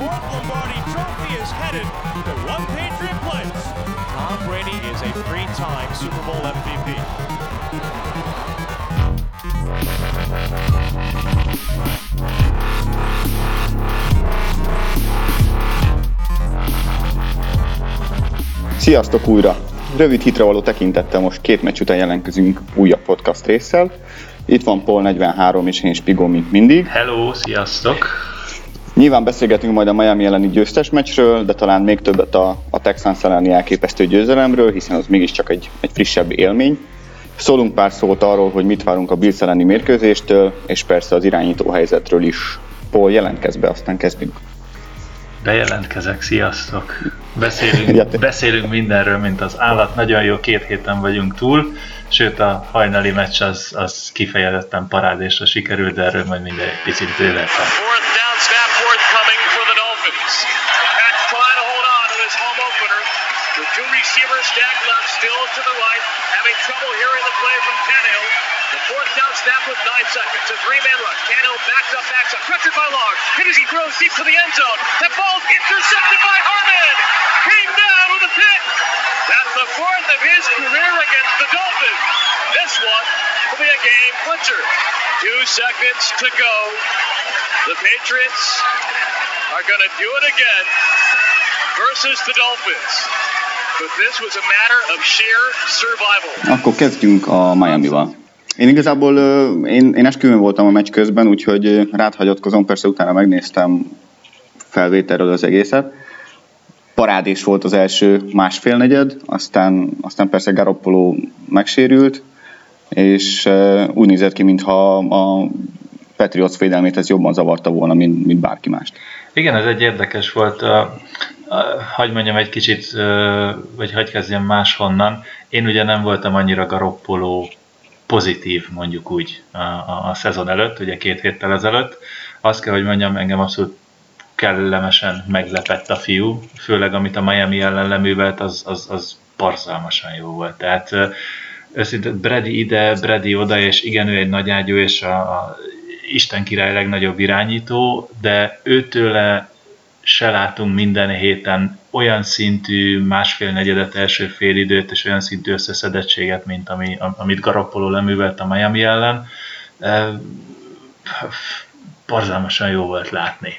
fourth Lombardi trophy is headed to one Patriot place. Tom Brady is a three-time Super Bowl MVP. Sziasztok újra! Rövid hitre való tekintettel most két meccs után jelentkezünk újabb podcast résszel. Itt van Paul 43 és én Spigó, mint mindig. Hello, sziasztok! Nyilván beszélgetünk majd a Miami elleni győztes meccsről, de talán még többet a, a Texans elleni elképesztő győzelemről, hiszen az mégiscsak egy, egy frissebb élmény. Szólunk pár szót arról, hogy mit várunk a Bills elleni mérkőzéstől, és persze az irányító helyzetről is. Paul, jelentkezz be, aztán kezdünk. Bejelentkezek, sziasztok! Beszélünk, beszélünk mindenről, mint az állat. Nagyon jó, két héten vagyunk túl, sőt a hajnali meccs az, az kifejezetten parádésra sikerült, de erről majd minden egy picit bővebben. Seconds. A three-man rush. Tannehill backs up, backs up. Pressured by Long. Hit as he throws deep to the end zone. That ball's intercepted by Harmon. Came down with a pick. That's the fourth of his career against the Dolphins. This one will be a game clincher. Two seconds to go. The Patriots are going to do it again versus the Dolphins. But this was a matter of sheer survival. Akkor kezdjünk a Miami-val. Én igazából én, én esküvőn voltam a meccs közben, úgyhogy rád hagyatkozom, persze utána megnéztem felvételről az egészet. Parádés volt az első másfél negyed, aztán, aztán persze Garoppolo megsérült, és úgy nézett ki, mintha a Patriots védelmét ez jobban zavarta volna, mint, mint bárki mást. Igen, ez egy érdekes volt. Hagy mondjam egy kicsit, vagy hagy kezdjem máshonnan. Én ugye nem voltam annyira garoppoló pozitív, mondjuk úgy, a, a, a szezon előtt, ugye két héttel ezelőtt. Azt kell, hogy mondjam, engem abszolút kellemesen meglepett a fiú, főleg amit a Miami ellen leművelt, az, az, az barzalmasan jó volt. Tehát őszintén Brady ide, Brady oda, és igen, ő egy nagy ágyú, és a, a Isten király legnagyobb irányító, de őtőle se látunk minden héten olyan szintű másfél negyedet első félidőt, és olyan szintű összeszedettséget, mint ami, amit Garoppolo leművelt a Miami ellen. Eh, Barzalmasan jó volt látni.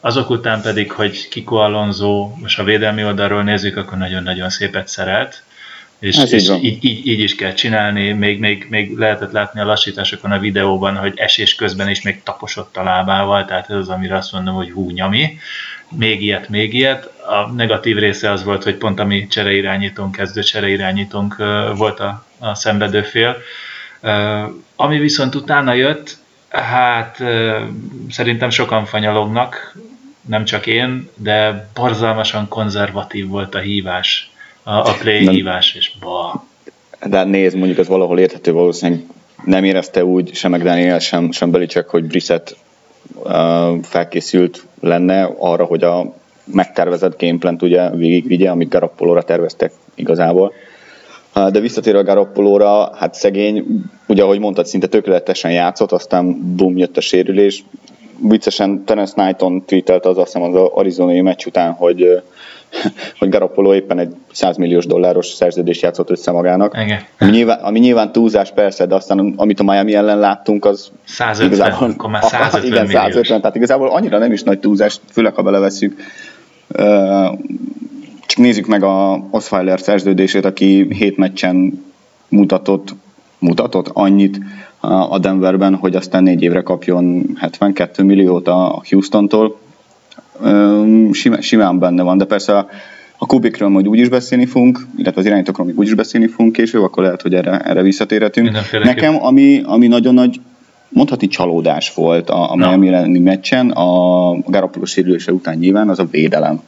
Azok után pedig, hogy Kiko Alonso, most a védelmi oldalról nézzük, akkor nagyon-nagyon szépet szerelt, és, Ez így és van. így, így, így is kell csinálni, még, még, még lehetett látni a lassításokon a videóban, hogy esés közben is még taposott a lábával, tehát ez az, amire azt mondom, hogy hú, nyami. Még ilyet, még ilyet. A negatív része az volt, hogy pont a mi csereirányítónk, kezdő csereirányítónk volt a, a szenvedő fél. Ami viszont utána jött, hát szerintem sokan fanyalognak, nem csak én, de borzalmasan konzervatív volt a hívás, a, a play Nem. hívás, és ba. De nézd, mondjuk ez valahol érthető, valószínűleg nem érezte úgy sem McDaniel, sem, sem Belichick, hogy Brissett felkészült lenne arra, hogy a megtervezett gameplant ugye végigvigye, amit Garoppolóra terveztek igazából. De visszatérve a Garoppolóra, hát szegény, ugye ahogy mondtad, szinte tökéletesen játszott, aztán bum, jött a sérülés. Viccesen Terence Knighton tweetelte az azt hiszem az arizonai meccs után, hogy hogy Garoppolo éppen egy 100 milliós dolláros szerződést játszott össze magának. Igen. Ami nyilván, ami nyilván túlzás persze, de aztán amit a Miami ellen láttunk, az 150, akkor már 150 igen, milliós. 150, tehát igazából annyira nem is nagy túlzás, főleg ha belevesszük. Csak nézzük meg a Osweiler szerződését, aki hét meccsen mutatott, mutatott annyit a Denverben, hogy aztán négy évre kapjon 72 milliót a Houston-tól. Simán, simán benne van, de persze a, a kubikről majd úgy is beszélni fogunk, illetve az irányítókról még úgy is beszélni fogunk később, akkor lehet, hogy erre, erre visszatérhetünk. Nekem, ami, ami nagyon nagy mondhatni csalódás volt a, a Na. Miami elleni meccsen, a Garoppolo sérülése után nyilván, az a védelem.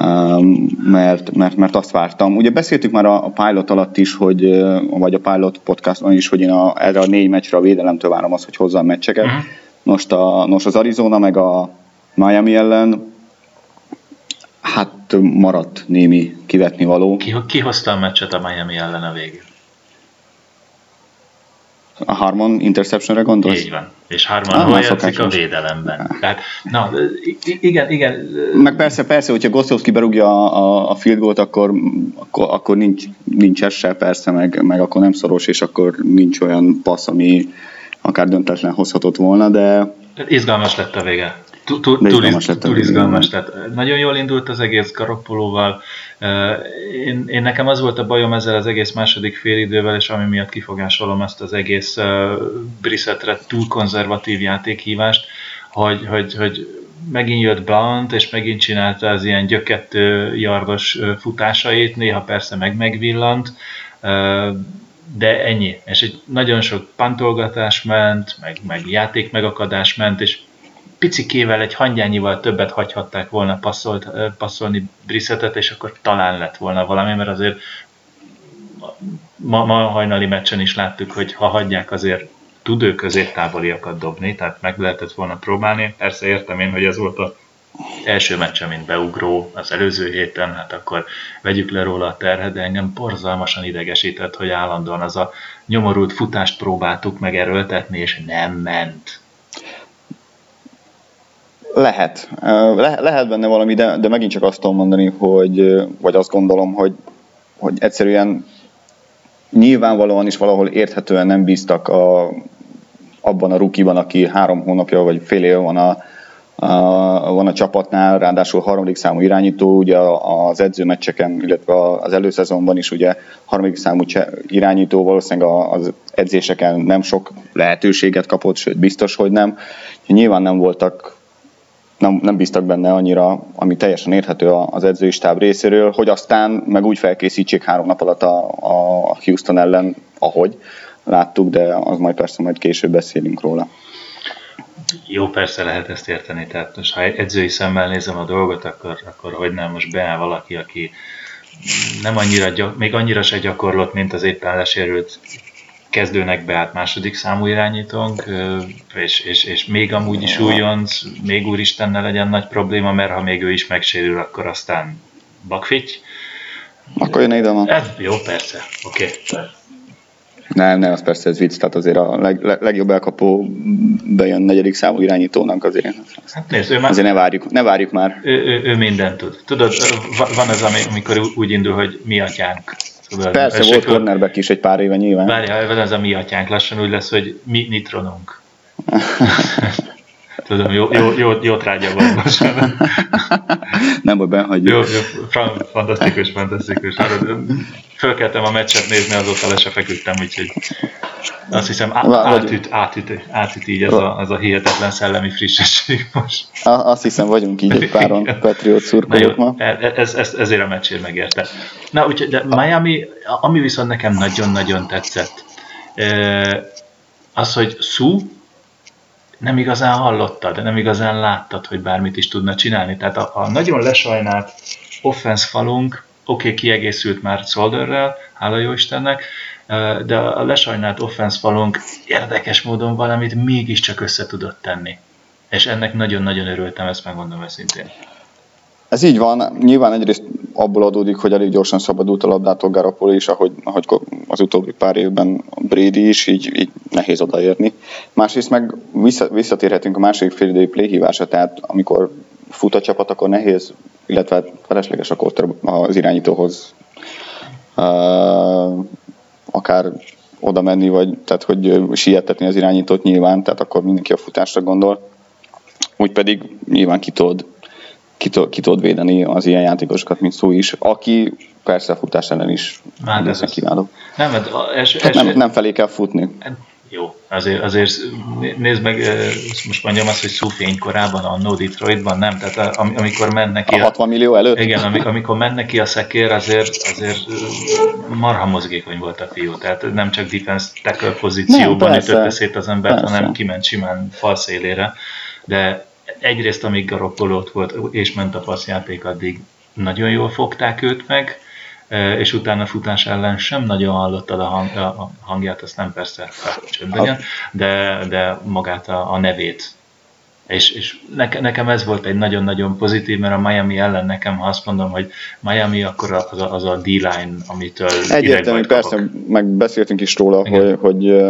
Um, mert, mert, mert azt vártam. Ugye beszéltük már a, a pilot alatt is, hogy, vagy a pilot podcaston is, hogy én a, erre a négy meccsre a védelemtől várom azt, hogy hozza a meccseket. Mhm. Most, a, most az Arizona meg a Miami ellen hát maradt némi kivetni való. Ki, ki hozta a meccset a Miami ellen a végén? A Harmon interceptionre gondolsz? Így van. És Harmon ah, hol játszik a védelemben. Tehát, na, igen, igen. Meg persze, persze, hogyha Gostowski berúgja a, a field goal akkor, akkor, akkor nincs, nincs ez se, persze, meg, meg akkor nem szoros, és akkor nincs olyan passz, ami akár döntetlen hozhatott volna, de... Izgalmas lett a vége. Túl izgalmas. Tehát nagyon jól indult az egész Garoppolóval. Én, én nekem az volt a bajom ezzel az egész második félidővel, és ami miatt kifogásolom ezt az egész Brissettre túl konzervatív játékhívást, hogy, hogy, hogy megint jött Blount, és megint csinálta az ilyen gyökettő jardos futásait, néha persze meg megvillant, de ennyi. És egy nagyon sok pantolgatás ment, meg, meg játék megakadás ment, és picikével, egy hangyányival többet hagyhatták volna passzolt, passzolni Brissettet, és akkor talán lett volna valami, mert azért ma, ma hajnali meccsen is láttuk, hogy ha hagyják azért tud ő középtávoliakat dobni, tehát meg lehetett volna próbálni. Persze értem én, hogy ez volt a első meccse, mint beugró az előző héten, hát akkor vegyük le róla a terhet, de engem borzalmasan idegesített, hogy állandóan az a nyomorult futást próbáltuk megerőltetni, és nem ment. Lehet. Le, lehet benne valami, de, de megint csak azt tudom mondani, hogy, vagy azt gondolom, hogy, hogy egyszerűen nyilvánvalóan is valahol érthetően nem bíztak a, abban a rukiban, aki három hónapja vagy fél év van a, a, van a csapatnál, ráadásul harmadik számú irányító, ugye az edzőmeccseken, illetve az előszezonban is ugye harmadik számú irányító valószínűleg az edzéseken nem sok lehetőséget kapott, sőt biztos, hogy nem. Nyilván nem voltak nem, nem bíztak benne annyira, ami teljesen érthető az edzői stáb részéről, hogy aztán meg úgy felkészítsék három nap alatt a, a Houston ellen, ahogy láttuk, de az majd persze majd később beszélünk róla. Jó, persze lehet ezt érteni, tehát most ha edzői szemmel nézem a dolgot, akkor, akkor hogy nem most beáll valaki, aki nem annyira, még annyira se gyakorlott, mint az éppen lesérült kezdőnek beállt második számú irányítónk, és, és, és még amúgy is újonc, még úristen ne legyen nagy probléma, mert ha még ő is megsérül, akkor aztán bakfitty. Akkor jön ide van. Ez, jó, persze, oké. Okay. Nem, nem, az persze ez vicc, tehát azért a leg, leg, legjobb elkapó bejön negyedik számú irányítónak azért. Hát nézd, ő már, azért ne várjuk, ne várjuk már. Ő, ő, ő mindent tud. Tudod, van az, amikor úgy indul, hogy mi atyánk Tudod, Persze, volt akkor... cornerback is egy pár éve nyilván. Várjál, ez a mi atyánk, lassan úgy lesz, hogy mi nitronunk. Tudom, jó, jó, jó, jó trágya van most. Nem, hogy benhagyjuk. Jó, jó, fantasztikus, fantasztikus. Fölkeltem a meccset nézni, azóta le se feküdtem, úgyhogy azt hiszem átüt, átüt, átüt így ez a, ez a hihetetlen szellemi frissesség most. Azt hiszem vagyunk így egy páron Patriot szurkolók ma. E- ez, ez, ezért a meccsért megérte. Na, úgyhogy, de Miami, ami viszont nekem nagyon-nagyon tetszett, az, hogy Sue nem igazán hallottad, nem igazán láttad, hogy bármit is tudna csinálni. Tehát a, a nagyon lesajnált offense falunk, oké, okay, kiegészült már Solderrel, hála jó Istennek, de a lesajnált offense falunk érdekes módon valamit mégiscsak össze tudott tenni. És ennek nagyon-nagyon örültem, ezt megmondom őszintén. Ez így van. Nyilván egyrészt abból adódik, hogy elég gyorsan szabadult a labdától Garapolo is, ahogy, ahogy az utóbbi pár évben Brady is, így, így nehéz odaérni. Másrészt meg vissza, visszatérhetünk a második fél idei playhívásra, tehát amikor fut a csapat, akkor nehéz, illetve hát felesleges akkor az irányítóhoz uh, akár oda menni, vagy tehát hogy sietetni az irányítót nyilván, tehát akkor mindenki a futásra gondol. Úgy pedig nyilván kitod ki, ki tudod védeni az ilyen játékosokat, mint szó is, aki persze a futás ellen is Már ez kiváló. Nem, mert es, es, nem, nem felé kell futni. Hát, jó, azért, azért nézd meg, most mondjam azt, hogy Szúfény korában, a No Detroitban nem, tehát amikor mennek ki a, a 60 millió előtt? Igen, amikor mennek ki a szekér, azért, azért marha mozgékony volt a fiú, tehát nem csak defense tackle pozícióban ütötte szét az embert, persze. hanem kiment simán falszélére, de egyrészt amíg Garoppolo ott volt és ment a passzjáték, addig nagyon jól fogták őt meg, e, és utána futás ellen sem nagyon hallottad a, hang, a hangját, azt nem persze csönd legyen, de, de magát a, a nevét És, és nekem ez volt egy nagyon-nagyon pozitív, mert a Miami ellen nekem, ha azt mondom, hogy Miami, akkor az a, az a D-line, amitől Egyértelmű, persze, meg beszéltünk is róla, hogy, hogy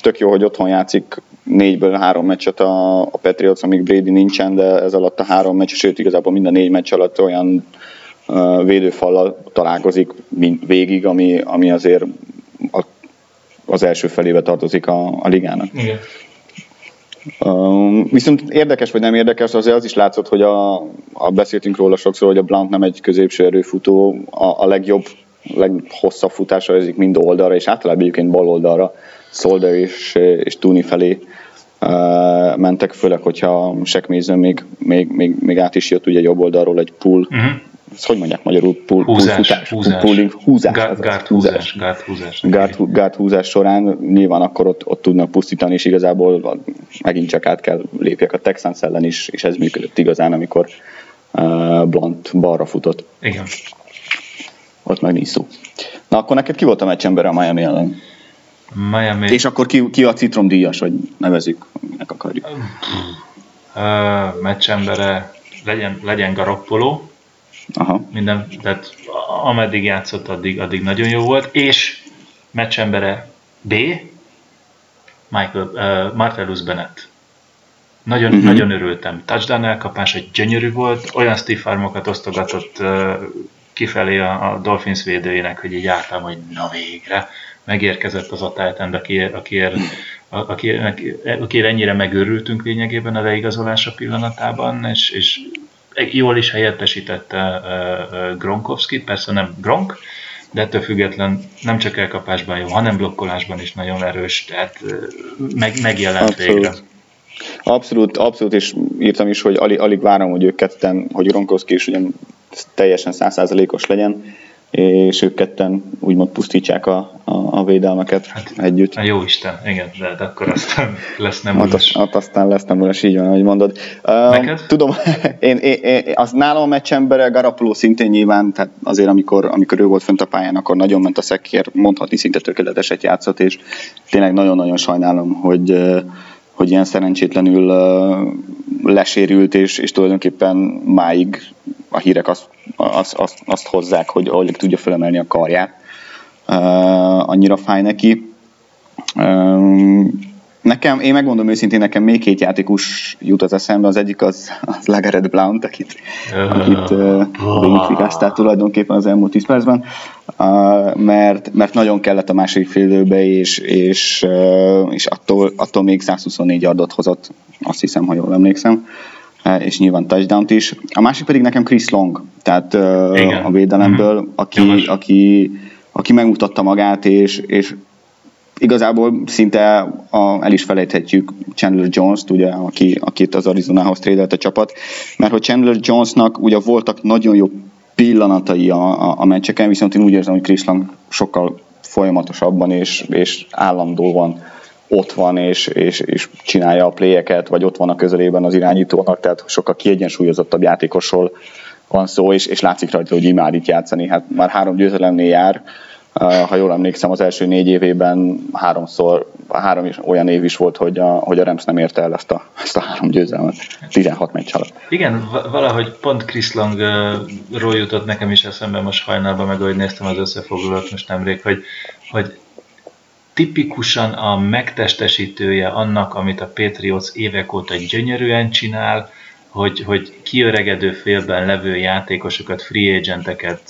tök jó, hogy otthon játszik négyből három meccset a, a Patriots, amíg Brady nincsen, de ez alatt a három meccs, sőt igazából minden négy meccs alatt olyan uh, védőfallal találkozik végig, ami, ami azért a, az első felébe tartozik a, a ligának. Igen. Viszont érdekes vagy nem érdekes, azért az is látszott, hogy a, a beszéltünk róla sokszor, hogy a Blount nem egy középső erőfutó, a, a legjobb, leghosszabb futásra ezik mind oldalra, és általában egyébként bal oldalra, Solder és, és Tuni felé mentek, főleg, hogyha Sekmézön még, még, még, még, át is jött ugye jobb oldalról egy pull, uh-huh hogy mondják magyarul? Pull, húzás, futás, húzás. Pulling, húzás. Gát, gát húzás. Gát húzás. Gát, gát húzás során nyilván akkor ott, ott tudnak pusztítani, és igazából megint csak át kell lépjek a Texans ellen is, és ez működött igazán, amikor uh, Blunt balra futott. Igen. Ott meg nincs szó. Na akkor neked ki volt a meccsember a Miami ellen? Miami. És akkor ki, ki a citromdíjas, hogy nevezük, meg akarjuk? Uh, meccsembere legyen, legyen Garoppolo, Aha. Minden, tehát ameddig játszott, addig, addig nagyon jó volt, és meccsembere B, Michael, uh, Martellus Bennett. Nagyon, uh-huh. nagyon örültem. Touchdown elkapás, egy gyönyörű volt, olyan Steve Farmokat osztogatott uh, kifelé a, a Dolphins védőjének, hogy így álltam, hogy na végre, megérkezett az a Titan, akiért, akiért, akiért, akiért ennyire megőrültünk lényegében a leigazolása pillanatában, és, és jól is helyettesítette Gronkowski, persze nem Gronk, de ettől független nem csak elkapásban jó, hanem blokkolásban is nagyon erős, tehát meg, megjelent Abszolút. végre. Abszolút, abszolút, és írtam is, hogy alig, alig várom, hogy ők ketten, hogy Gronkowski is ugyan teljesen százszázalékos legyen, és ők ketten úgymond pusztítsák a, a, a védelmeket hát, együtt. A jó Isten, igen, de hát akkor aztán lesz nem hát, az, hát aztán lesz nem így van, ahogy mondod. Neked? Uh, tudom, én, én, én, az nálam a meccsembere, Garapuló szintén nyilván, tehát azért amikor, amikor ő volt fönt a pályán, akkor nagyon ment a szekér, mondhatni szinte tökéleteset játszott, és tényleg nagyon-nagyon sajnálom, hogy hogy ilyen szerencsétlenül lesérült, és, és tulajdonképpen máig a hírek azt, azt, azt, azt hozzák, hogy alig tudja felemelni a karját. Annyira fáj neki. Nekem, én megmondom őszintén, nekem még két játékos jut az eszembe, az egyik az, az Lagaret Blount, akit, akit végigfigáztál tulajdonképpen az elmúlt 10 percben, mert, mert nagyon kellett a második félidőbe, és, és, uh, és attól, attól még 124 yardot hozott, azt hiszem, ha jól emlékszem, és nyilván touchdown is. A másik pedig nekem Chris Long, tehát uh, a védelemből, mm-hmm. aki, aki, aki megmutatta magát, és, és igazából szinte a, el is felejthetjük Chandler Jones-t, ugye, aki, akit az Arizonához trédelt a csapat, mert hogy Chandler Jonesnak ugye voltak nagyon jó pillanatai a, a, a meccseken, viszont én úgy érzem, hogy Chris Lang sokkal folyamatosabban és, és állandóan ott van és, és, és csinálja a pléjeket, vagy ott van a közelében az irányítónak, tehát sokkal kiegyensúlyozottabb játékosról van szó, és, és látszik rajta, hogy imád itt játszani. Hát már három győzelemnél jár, ha jól emlékszem, az első négy évében háromszor, három is, olyan év is volt, hogy a, hogy a Rams nem érte el ezt a, ezt a három győzelmet 16 meccs alatt. Igen, valahogy pont Chris Langról jutott nekem is eszembe most hajnalban, meg ahogy néztem az összefoglalót most nemrég, hogy, hogy tipikusan a megtestesítője annak, amit a Patriots évek óta gyönyörűen csinál, hogy, hogy kiöregedő félben levő játékosokat, free agenteket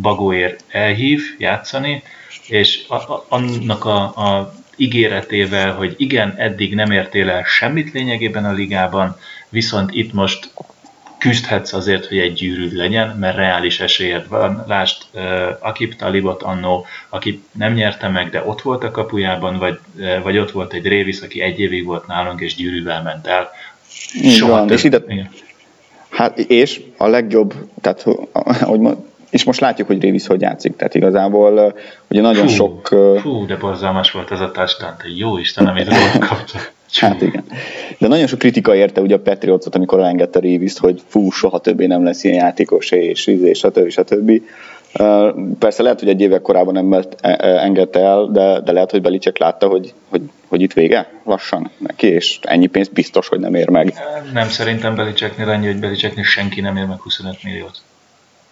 bagóért elhív játszani, és a, a, annak a, a ígéretével, hogy igen, eddig nem értél el semmit lényegében a ligában, viszont itt most küzdhetsz azért, hogy egy gyűrűd legyen, mert reális esélyed van. Lásd uh, Akip Talibot annó, aki nem nyerte meg, de ott volt a kapujában, vagy, uh, vagy ott volt egy Révis, aki egy évig volt nálunk, és gyűrűvel ment el. Soha van, és ide, Hát és a legjobb, tehát hogy és most látjuk, hogy Révis hogy játszik, tehát igazából ugye nagyon fú, sok... Fú, de borzalmas volt ez a touchdown, hogy jó Isten, amit róla kapta. Hát igen. De nagyon sok kritika érte ugye a Patriotsot, amikor elengedte Réviszt, hogy fú, soha többé nem lesz ilyen játékos, és, és, és stb. stb. Persze lehet, hogy egy évek korábban nem e, e, engedte el, de, de lehet, hogy Belicek látta, hogy, hogy, hogy itt vége lassan neki, és ennyi pénz biztos, hogy nem ér meg. Nem, szerintem Beliceknél annyi, hogy Beliceknél senki nem ér meg 25 milliót.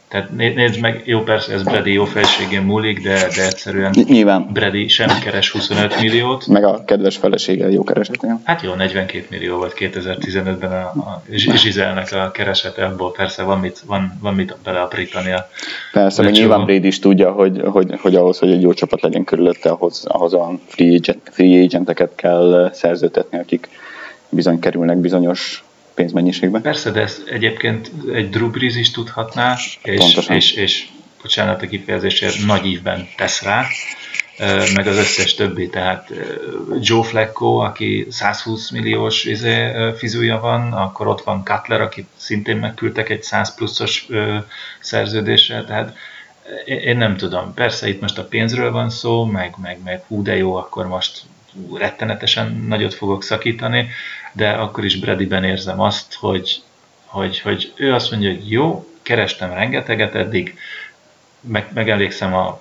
Tehát nézd meg, jó persze ez Brady jó felségén múlik, de, de egyszerűen Nyilván. Brady sem keres 25 milliót. Meg a kedves felesége jó keresetnél. Hát jó, 42 millió volt 2015-ben a, a Zsizelnek a keresete, abból persze van mit, van, van mit beleaprítani a Persze, meg nyilván Brady is tudja, hogy, hogy, hogy ahhoz, hogy egy jó csapat legyen körülötte, ahhoz, ahhoz a free, agent, free agenteket kell szerzőtetni, akik bizony kerülnek bizonyos pénzmennyiségben. Persze, de ezt egyébként egy Drew Brees is tudhatná, és, és, és bocsánat a kifejezésért, nagy ívben tesz rá, meg az összes többi, tehát Joe Flacco, aki 120 milliós izé, fizúja van, akkor ott van Cutler, aki szintén megküldtek egy 100 pluszos szerződéssel, tehát én nem tudom, persze itt most a pénzről van szó, meg, meg, meg hú de jó, akkor most rettenetesen nagyot fogok szakítani, de akkor is Bradyben érzem azt, hogy, hogy, hogy ő azt mondja, hogy jó, kerestem rengeteget eddig, meg, megelégszem a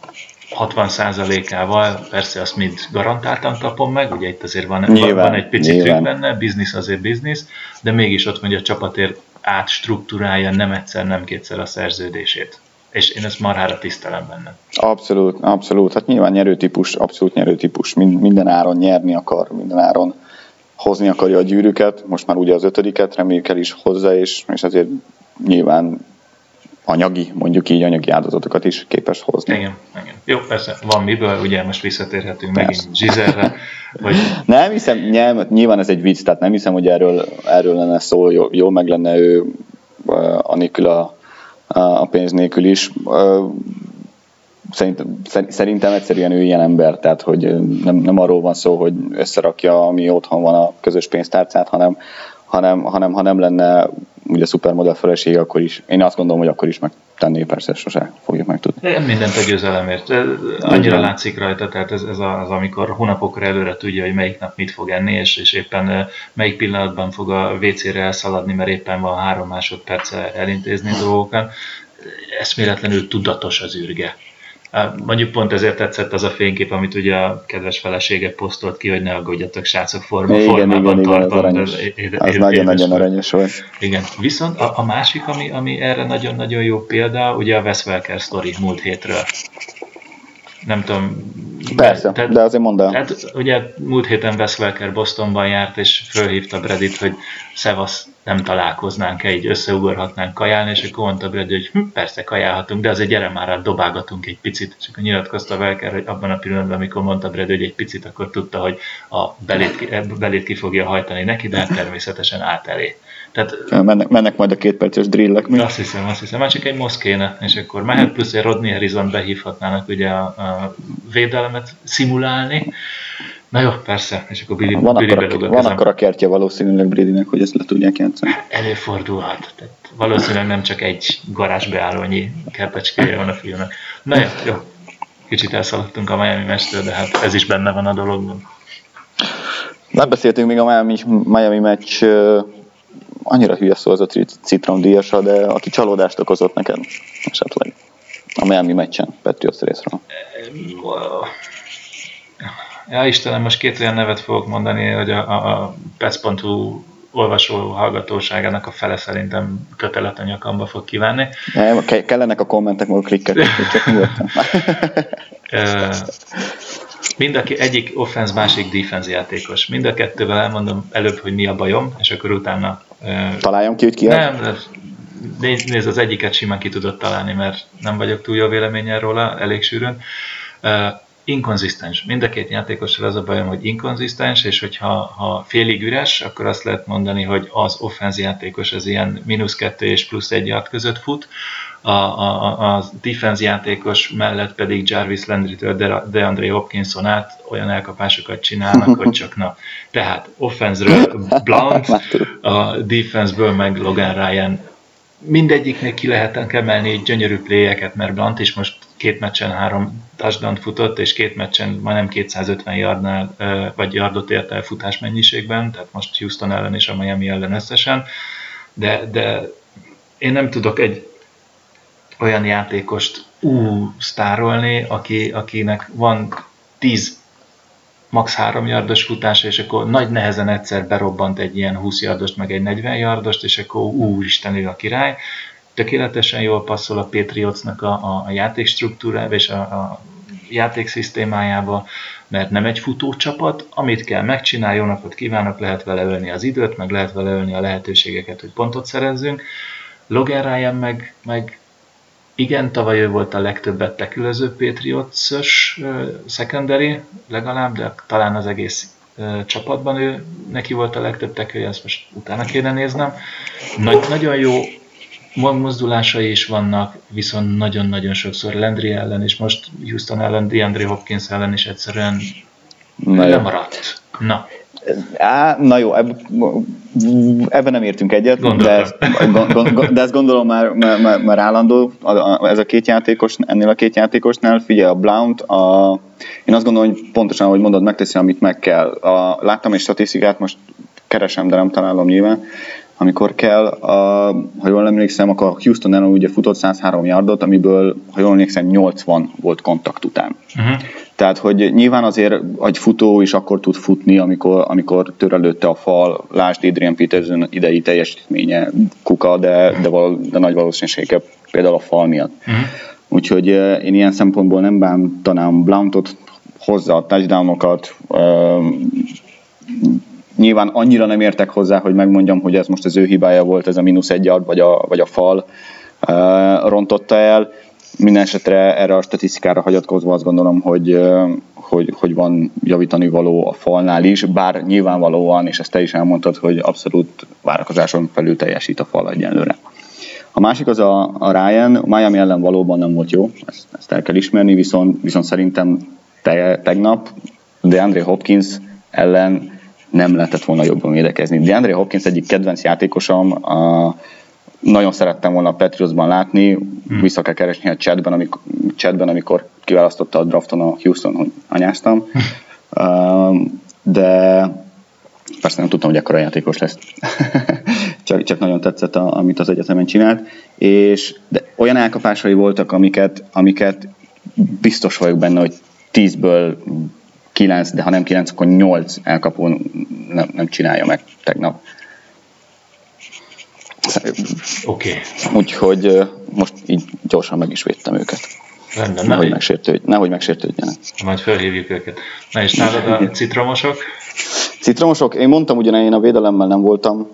60%-ával, persze azt mind garantáltan kapom meg, ugye itt azért van, nyilván, van egy pici trükk benne, biznisz azért biznisz, de mégis ott mondja a csapatért átstruktúrálja nem egyszer, nem kétszer a szerződését. És én ezt marhára tisztelem benne. Abszolút, abszolút. Hát nyilván nyerőtípus, abszolút nyerőtípus. Minden áron nyerni akar, minden áron hozni akarja a gyűrűket, most már ugye az ötödiket, reméljük el is hozzá, és, és azért nyilván anyagi, mondjuk így anyagi áldozatokat is képes hozni. Igen, igen. Jó, persze, van miből, ugye most visszatérhetünk persze. megint Zsizerre. Hogy... Nem hiszem, nyilván, nyilván ez egy vicc, tehát nem hiszem, hogy erről, erről lenne szó, jó, jó meg lenne ő anélkül a, a pénz nélkül is. Szerintem, szerintem egyszerűen ő ilyen ember, tehát hogy nem, nem arról van szó, hogy összerakja, ami otthon van a közös pénztárcát, hanem, hanem, hanem ha nem lenne ugye szupermodell felesége, akkor is, én azt gondolom, hogy akkor is megtenné, persze sose fogjuk megtudni. Mindent a győzelemért. Annyira Igen. látszik rajta, tehát ez, ez az, amikor hónapokra előre tudja, hogy melyik nap mit fog enni, és, és éppen melyik pillanatban fog a WC-re elszaladni, mert éppen van három másodperce elintézni dolgokat. Eszméletlenül tudatos az űrge. Mondjuk pont ezért tetszett az a fénykép, amit ugye a kedves felesége posztolt ki, hogy ne aggódjatok, srácok, forma, igen, formában igen, tartom. Igen, az, aranyos. az nagyon-nagyon aranyos volt. Igen, viszont a, a másik, ami, ami erre nagyon-nagyon jó példa, ugye a Wes Welker sztori múlt hétről nem tudom. Persze, tehát, de azért mondd el. Tehát ugye múlt héten Wes Welker Bostonban járt, és fölhívta Bredit, hogy szevasz, nem találkoznánk-e, így összeugorhatnánk kajálni, és akkor mondta Brady, hogy hm, persze kajálhatunk, de azért gyere már, dobálgatunk egy picit. És akkor nyilatkozta Welker, hogy abban a pillanatban, amikor mondta Brady, hogy egy picit, akkor tudta, hogy a belét, belét ki fogja hajtani neki, de hát természetesen át elé. Tehát, mennek, mennek majd a két perces drillek. Mi? Azt hiszem, azt hiszem. Már csak egy mosz kéne, és akkor mehet, plusz egy Rodney Harrison behívhatnának ugye a, a védelemet szimulálni. Na jó, persze, és akkor Billy, van Billy akkor, a, van akkor a kertje valószínűleg Bradynek, hogy ezt le tudják játszani. Előfordulhat. Tehát valószínűleg nem csak egy garázsbeállónyi kertecskéje van a filmnek. Na jó, jó. Kicsit elszaladtunk a Miami mestől, de hát ez is benne van a dologban. Megbeszéltünk még a Miami, Miami meccs annyira hülye szó az a citromdíjasa, de aki csalódást okozott neked esetleg a Miami meccsen, Patriots részről. Ja, Istenem, most két olyan nevet fogok mondani, hogy a, a, a Pets.hu olvasó hallgatóságának a fele szerintem kötelet a nyakamba fog kívánni. Nem, kellenek a kommentek, majd klikket. Mind a egyik offense, másik defense játékos. Mind a kettővel elmondom előbb, hogy mi a bajom, és akkor utána... Találjam ki, hogy ki Nem, nézd, nézd, az egyiket simán ki tudod találni, mert nem vagyok túl jó véleményen róla, elég sűrűn. Uh, inkonzisztens. Mind a két játékossal az a bajom, hogy inkonzisztens, és hogyha ha félig üres, akkor azt lehet mondani, hogy az offense játékos az ilyen mínusz kettő és plusz egy yard között fut, a, a, a defense játékos mellett pedig Jarvis Landry-től DeAndre Hopkinson át olyan elkapásokat csinálnak, hogy csak na. Tehát offense-ről Blount, a defense-ből meg Logan Ryan. Mindegyiknek ki lehet emelni gyönyörű pléjeket, mert Blunt is most két meccsen három touchdown futott, és két meccsen majdnem 250 yardnál, vagy yardot ért el futás mennyiségben, tehát most Houston ellen és a Miami ellen összesen, de, de én nem tudok egy olyan játékost ú, sztárolni, aki, akinek van 10 max 3 yardos futása, és akkor nagy nehezen egyszer berobbant egy ilyen 20 yardost, meg egy 40 yardost, és akkor úristen, ő a király. Tökéletesen jól passzol a Patriotsnak a, a, a játékstruktúrába és a, a játékszisztémájába, mert nem egy futócsapat, amit kell megcsinálni, jó napot kívánok, lehet vele ölni az időt, meg lehet vele ölni a lehetőségeket, hogy pontot szerezzünk. Logan Ryan meg, meg igen, tavaly ő volt a legtöbbet tekülöző Patriots-ös secondary, legalább, de talán az egész csapatban ő, neki volt a legtöbb tekője, ezt most utána kéne néznem. Nagy, nagyon jó mozdulásai is vannak, viszont nagyon-nagyon sokszor Landry ellen, és most Houston ellen, DeAndre Hopkins ellen is egyszerűen Na lemaradt. Na. Á, na jó, eb, ebben nem értünk egyet, de ezt, de ezt gondolom már, már, már állandó, ez a két játékos, ennél a két játékosnál, figyelj, a Blount, a, én azt gondolom, hogy pontosan, ahogy mondod, megteszi, amit meg kell. A, láttam egy statisztikát, most keresem, de nem találom nyilván, amikor kell, a, ha jól emlékszem, akkor Houston ellen ugye futott 103 yardot, amiből, ha jól emlékszem, 80 volt kontakt után. Uh-huh. Tehát, hogy nyilván azért egy futó is akkor tud futni, amikor, amikor törelőtte a fal, lásd Adrian Peterson idei teljesítménye kuka, de, de, val, de nagy valószínűséggel például a fal miatt. Uh-huh. Úgyhogy én ilyen szempontból nem bántanám Blount-ot, hozza a touchdownokat, Nyilván annyira nem értek hozzá, hogy megmondjam, hogy ez most az ő hibája volt, ez a mínusz egy yard, vagy a, vagy a fal rontotta el. Minden esetre erre a statisztikára hagyatkozva azt gondolom, hogy, hogy, hogy van javítani való a falnál is, bár nyilvánvalóan, és ezt te is elmondtad, hogy abszolút várakozáson felül teljesít a fal egyenlőre. A másik az a, a Ryan, Miami ellen valóban nem volt jó, ezt, ezt el kell ismerni, viszont, viszont szerintem te, tegnap DeAndre Hopkins ellen nem lehetett volna jobban védekezni. De Andre Hopkins egyik kedvenc játékosom, a, nagyon szerettem volna a Patriotsban látni, hmm. vissza kell keresni a chatben, amikor, chatben, amikor kiválasztotta a drafton a Houston, hogy anyáztam. Hmm. de persze nem tudtam, hogy ekkora játékos lesz. csak, csak nagyon tetszett, a, amit az egyetemen csinált. És de olyan elkapásai voltak, amiket, amiket biztos vagyok benne, hogy tízből 9, de ha nem 9, akkor 8 elkapó nem, nem csinálja meg tegnap. Oké. Okay. Úgyhogy most így gyorsan meg is védtem őket. Rendben, nehogy, nehogy, megsértődj, nehogy megsértődjenek. Majd felhívjuk őket. Na és nálad a citromosok? Citromosok? Én mondtam ugyan, én a védelemmel nem voltam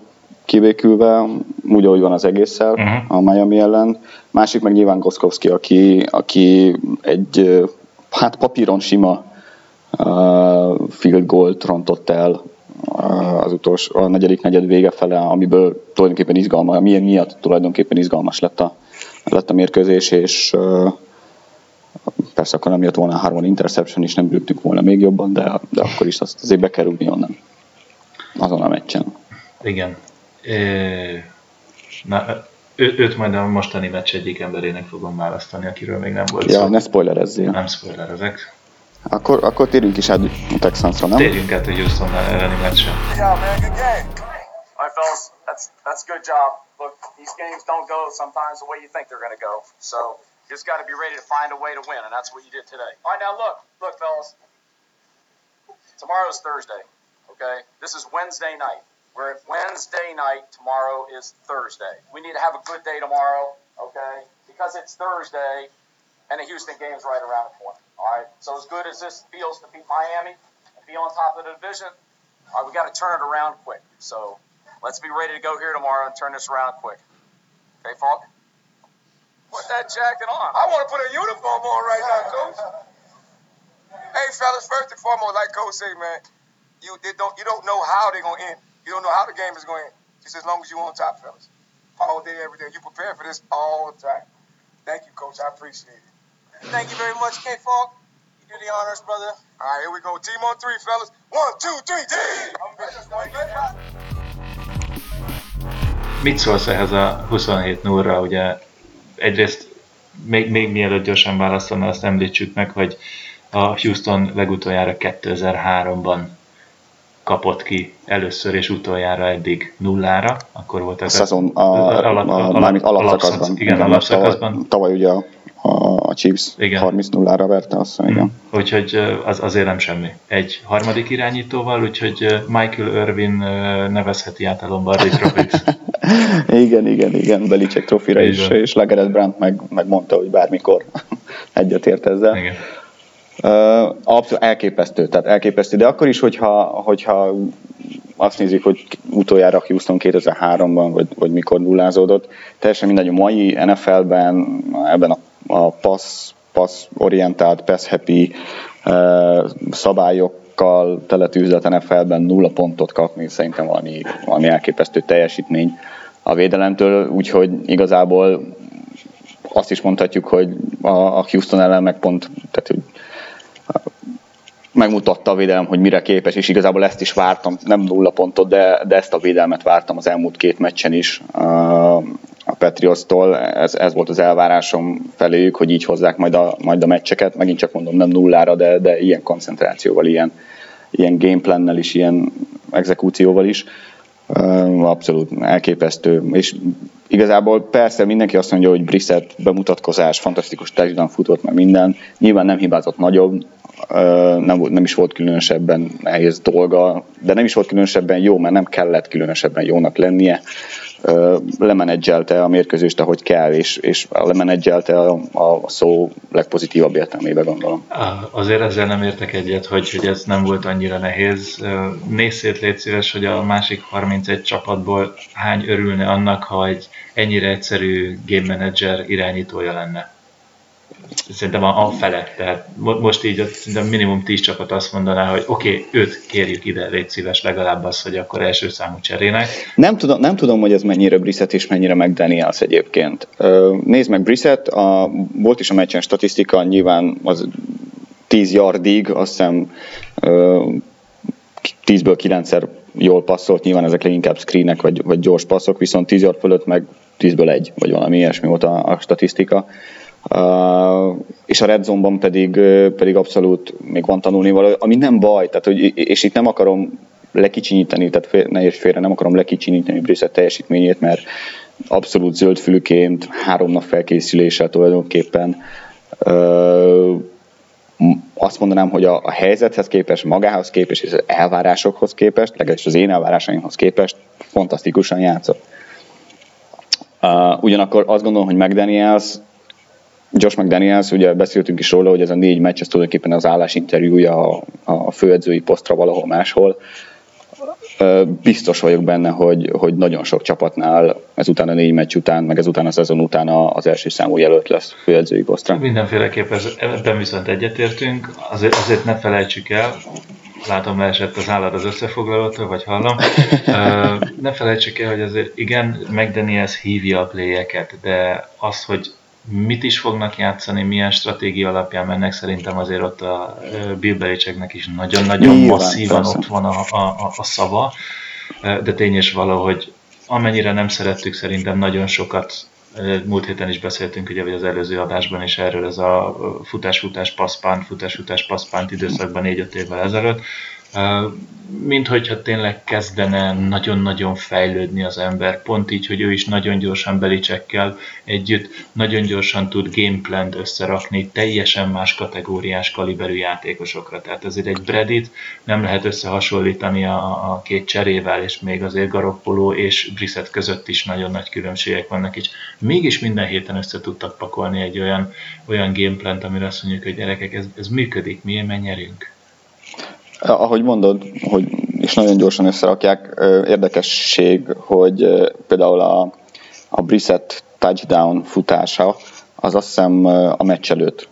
kivékülve, úgy, ahogy van az egésszel uh-huh. a Miami ellen. Másik meg nyilván Goszkowski, aki, aki egy hát papíron sima field goalt rontott el az utolsó, a negyedik negyed vége fele, amiből tulajdonképpen izgalmas, milyen miatt tulajdonképpen izgalmas lett a, lett a mérkőzés, és persze akkor nem jött volna három interception is, nem bűntünk volna még jobban, de, de akkor is azt azért be kell rúgni onnan. Azon a meccsen. Igen. É, na, ő, őt majd a mostani meccs egyik emberének fogom választani, akiről még nem volt ja, szó. ne spoilerezzél. Nem spoilerezek. Akkor, akkor térjünk is át a Texansra, nem? Térjünk át a Houston elleni meccsre. Yeah, man, good game. All right, fellas, that's that's a good job. Look, these games don't go sometimes the way you think they're going to go. So you just got to be ready to find a way to win, and that's what you did today. All right, now look, look, fellas. Tomorrow's Thursday. Okay, this is Wednesday night. We're at Wednesday night. Tomorrow is Thursday. We need to have a good day tomorrow. Okay, because it's Thursday, and the Houston game's right around the corner. All right. So as good as this feels to beat Miami and be on top of the division, all right, we got to turn it around quick. So let's be ready to go here tomorrow and turn this around quick. Okay, Falk? Put that jacket on. I want to put a uniform on right now, Coach. hey, fellas, first and foremost, like Coach say, man, you don't you don't know how they're gonna end. You don't know how the game is going to end. Just as long as you on top, fellas. All day, every day. You prepare for this all the time. Thank you, Coach. I appreciate it. Thank you very much, K Falk. You do the honors, brother. All right, here we go. Team on three, fellas. One, two, three, team! Mit szólsz ehhez a 27 0 Ugye egyrészt még, még mielőtt gyorsan válaszolna, azt említsük meg, hogy a Houston legutoljára 2003-ban kapott ki először és utoljára eddig nullára, akkor volt ez a szezon, a, a, a, a, a, a, alapszakaszban. Igen, alapszakaszban. Tavaly, tavaly ugye a, a a Chiefs Igen. 30-0-ra verte, azt hiszem, igen. Úgyhogy az, azért nem semmi. Egy harmadik irányítóval, úgyhogy Michael Irvin nevezheti át a Lombardi tropit. igen, igen, igen, Belicek trofira is, és Legered Brandt meg, meg mondta, hogy bármikor egyetért ezzel. Igen. Uh, abszolút elképesztő, tehát elképesztő, de akkor is, hogyha, hogyha azt nézik, hogy utoljára Houston 2003-ban, vagy, vagy mikor nullázódott, teljesen mindegy, a mai NFL-ben, ebben a, a pass, pass orientált, pass happy szabályokkal teletűzlet NFL-ben nulla pontot kapni, szerintem valami, valami elképesztő teljesítmény a védelemtől, úgyhogy igazából azt is mondhatjuk, hogy a, a Houston ellen meg pont, tehát hogy megmutatta a védelem, hogy mire képes, és igazából ezt is vártam, nem nulla pontot, de, de ezt a védelmet vártam az elmúlt két meccsen is a Patriots-tól. Ez, ez volt az elvárásom feléjük, hogy így hozzák majd a, majd a meccseket. Megint csak mondom, nem nullára, de, de ilyen koncentrációval, ilyen, ilyen gameplannel is, ilyen exekúcióval is. Abszolút elképesztő. És igazából persze mindenki azt mondja, hogy Brissett bemutatkozás, fantasztikus touchdown futott, meg minden. Nyilván nem hibázott nagyobb, nem, nem is volt különösebben nehéz dolga, de nem is volt különösebben jó, mert nem kellett különösebben jónak lennie. Lemenedzselte a mérkőzést, ahogy kell, és, és lemenedzselte a, a szó legpozitívabb értelmébe gondolom. Azért ezzel nem értek egyet, hogy, hogy ez nem volt annyira nehéz. Nézz szét, légy szíves, hogy a másik 31 csapatból hány örülne annak, ha egy ennyire egyszerű game manager irányítója lenne szerintem a, a fele. Tehát most így szerintem minimum 10 csapat azt mondaná, hogy oké, okay, őt kérjük ide, légy szíves legalább az, hogy akkor első számú cserének. Nem tudom, nem tudom hogy ez mennyire Brissett és mennyire meg Daniels egyébként. Nézd meg Brissett, a, volt is a meccsen statisztika, nyilván az 10 yardig, azt hiszem 10-ből 9-szer jól passzolt, nyilván ezek leginkább screenek vagy, vagy gyors passzok, viszont 10 yard fölött meg 10-ből egy, vagy valami ilyesmi volt a, a statisztika. És a Red Zone-ban pedig, pedig abszolút még van tanulni való, ami nem baj, tehát, hogy, és itt nem akarom lekicsinyíteni, tehát fél, ne és félre nem akarom lekicsinyíteni Brissett teljesítményét, mert abszolút zöldfülként, három nap felkészüléssel tulajdonképpen uh, azt mondanám, hogy a, a helyzethez képest, magához képest, és az elvárásokhoz képest, legalábbis az én elvárásaimhoz képest fantasztikusan játszott. Uh, ugyanakkor azt gondolom, hogy McDaniels Josh McDaniels, ugye beszéltünk is róla, hogy ez a négy meccs, ez tulajdonképpen az állásinterjúja a, a főedzői posztra valahol máshol. Biztos vagyok benne, hogy, hogy nagyon sok csapatnál ezután a négy meccs után, meg ezután a szezon után az első számú jelölt lesz főedzői posztra. Mindenféleképpen ebben viszont egyetértünk. Azért, azért ne felejtsük el, látom leesett az állat az összefoglalótól, vagy hallom. ne felejtsük el, hogy azért igen, McDaniels hívja a pléjeket, de az, hogy mit is fognak játszani, milyen stratégia alapján mennek, szerintem azért ott a Bill Belichicknek is nagyon-nagyon masszívan persze. ott van a, a, a szava, de tény is valahogy amennyire nem szerettük, szerintem nagyon sokat múlt héten is beszéltünk, ugye, vagy az előző adásban is erről, ez a futás-futás passzpánt, futás-futás passzpánt időszakban 4-5 évvel ezelőtt, mint hogyha tényleg kezdene nagyon-nagyon fejlődni az ember, pont így, hogy ő is nagyon gyorsan belicsekkel együtt, nagyon gyorsan tud gameplant összerakni teljesen más kategóriás kaliberű játékosokra. Tehát azért egy Bredit nem lehet összehasonlítani a, a két cserével, és még azért Garoppolo és Brissett között is nagyon nagy különbségek vannak, és mégis minden héten össze tudtak pakolni egy olyan, olyan gameplant, amire azt mondjuk, hogy gyerekek, ez, ez működik, mi nyerünk ahogy mondod, hogy és nagyon gyorsan összerakják, érdekesség, hogy például a, a Brissett touchdown futása, az azt hiszem a meccs előtt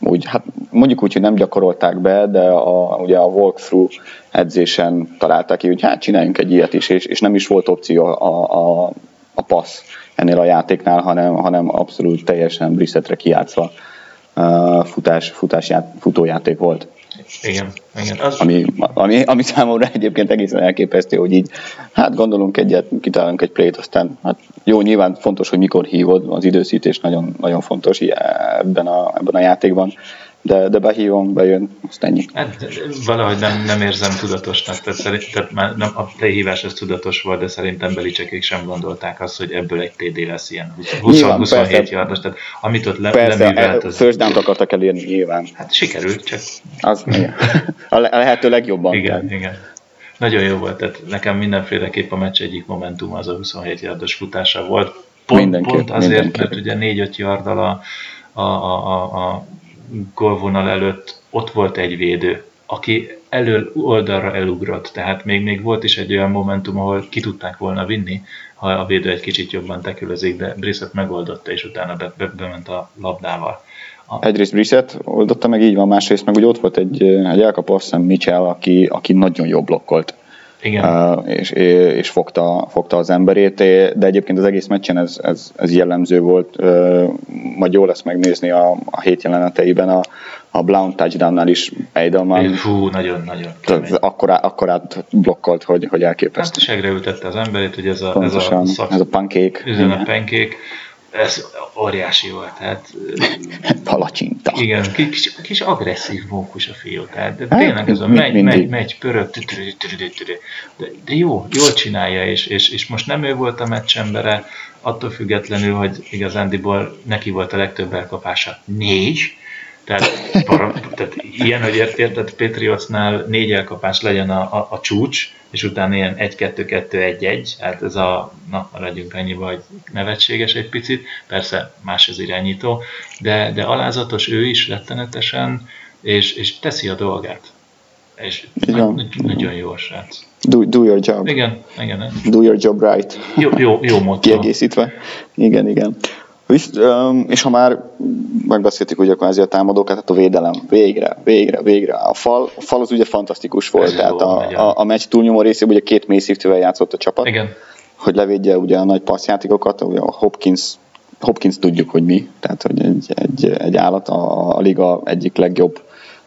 úgy, hát mondjuk úgy, hogy nem gyakorolták be, de a, ugye a walkthrough edzésen találták ki, hogy hát csináljunk egy ilyet is, és, és nem is volt opció a, a, a passz ennél a játéknál, hanem, hanem abszolút teljesen Brissettre kiátszva uh, futás, futás ját, futójáték volt. Igen, igen. Az... Ami, ami, ami számomra egyébként egészen elképesztő, hogy így, hát gondolunk egyet, kitalálunk egy plét, aztán hát jó, nyilván fontos, hogy mikor hívod, az időszítés nagyon, nagyon fontos ebben a, ebben a játékban, de, de behívom, bejön, azt ennyi. Hát, valahogy nem, nem érzem tudatosnak, tehát, szerint, tehát már nem, a lehívás az tudatos volt, de szerintem Belicsekék sem gondolták azt, hogy ebből egy TD lesz ilyen 20-27 yardos, tehát amit ott le, persze, leművelt, az... first down akartak elérni nyilván. Hát sikerült, csak... Az, a lehető legjobban. Igen, tehát. igen. Nagyon jó volt, tehát nekem mindenféleképp a meccs egyik momentum az a 27 yardos futása volt. Pont, mindenképp, pont azért, mindenképp. mert ugye 4-5 yarddal a, a, a, a, a golvonal előtt ott volt egy védő, aki elől oldalra elugrott, tehát még, még volt is egy olyan momentum, ahol ki tudták volna vinni, ha a védő egy kicsit jobban tekülözik, de Brissett megoldotta, és utána be, be, bement a labdával. A... Egyrészt Brissett oldotta meg, így van, másrészt meg úgy ott volt egy, egy elkapó, Mitchell, aki, aki nagyon jó blokkolt. Igen. És, és fogta, fogta az emberét, de egyébként az egész meccsen ez, ez, ez jellemző volt. Majd jó lesz megnézni a, a hét jeleneteiben a, a Blount touchdownnál is Eidelman. Fú, nagyon-nagyon Akkorá, akkorát blokkolt, hogy, hogy elképesztő. Hát segre ültette az emberét, hogy ez a, Pontosan, ez a, szak, ez a pancake. Ez a pancake ez óriási volt. Tehát, Palacsinta. Igen, kis, kis agresszív mókus a fiú. Tehát, de hát, tényleg ez a megy, megy, megy, pörög, de, de jó, jól csinálja, és, és, és most nem ő volt a meccsembere, attól függetlenül, hogy igazándiból neki volt a legtöbb elkapása. Négy, tehát, para, tehát ilyen, hogy érted, Patriotsnál négy elkapás legyen a, a, a csúcs, és utána ilyen 1-2-2-1-1, hát ez a, na, maradjunk annyiba, hogy nevetséges egy picit, persze más az irányító, de, de alázatos ő is rettenetesen, és, és teszi a dolgát. És nagy, nagyon jó a srác. Do, do your job. Igen, igen. Do your job right. Jó, jó, jó motto. Kiegészítve. Igen, igen. És ha már megbeszéltük ugye kvázi a támadókat, hát a védelem végre, végre, végre. A fal, a fal az ugye fantasztikus volt, Ez tehát a, a, a meccs túlnyomó részében ugye két mélyszívtővel játszott a csapat. Igen. Hogy levédje ugye a nagy passzjátékokat, ugye a Hopkins Hopkins tudjuk, hogy mi, tehát hogy egy, egy, egy állat, a, a liga egyik legjobb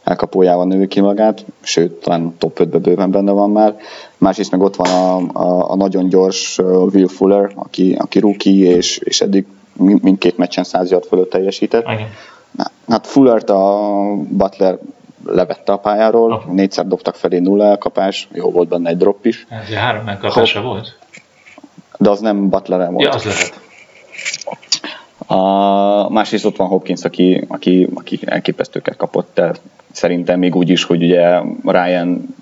elkapójával növő ki magát, sőt, talán top 5-be bőven benne van már. Másrészt meg ott van a, a, a nagyon gyors Will Fuller, aki, aki rookie, és, és eddig mindkét meccsen 100 yard fölött teljesített. Igen. Hát Fullert a Butler levette a pályáról, Aha. négyszer dobtak felé nulla elkapás, jó volt benne egy drop is. Ez három elkapása volt? De az nem butler volt. Ja, az lehet. A, másrészt ott van Hopkins, aki, aki, aki elképesztőket kapott, de szerintem még úgy is, hogy ugye Ryan,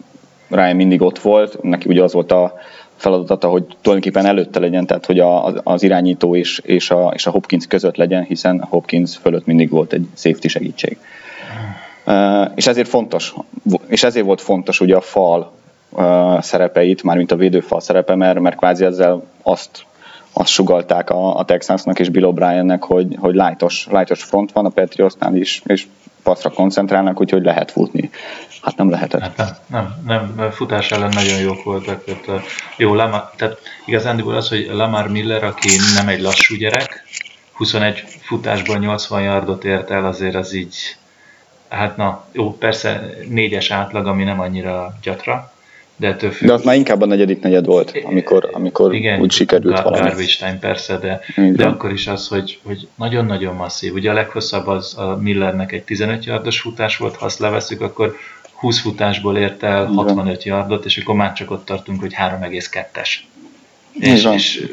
Ryan mindig ott volt, neki ugye az volt a feladata, hogy tulajdonképpen előtte legyen, tehát hogy a, az irányító és, és, a, és a Hopkins között legyen, hiszen a Hopkins fölött mindig volt egy safety segítség. És ezért fontos, és ezért volt fontos ugye a fal uh, szerepeit, mármint a védőfal szerepe, mert, mert kvázi ezzel azt, azt sugalták a, a Texansnak és Bill O'Briennek, hogy, hogy lightos, lightos front van a Patriotsnál is, és passzra koncentrálnak, úgyhogy lehet futni. Hát nem lehetett. Hát nem, nem, nem, futás ellen nagyon jók voltak. Tehát, jó, Lamar, tehát igazándiból az, hogy Lamar Miller, aki nem egy lassú gyerek, 21 futásból 80 yardot ért el, azért az így, hát na, jó, persze négyes átlag, ami nem annyira gyatra, de ettől függ... De az már inkább a negyedik negyed volt, amikor, amikor igen, úgy sikerült gar- valami. Garbage time persze, de, de akkor is az, hogy, hogy nagyon-nagyon masszív. Ugye a leghosszabb az a Millernek egy 15 yardos futás volt, ha azt leveszük, akkor 20 futásból ért el 65 yardot, és akkor már csak ott tartunk, hogy 3,2-es. És, és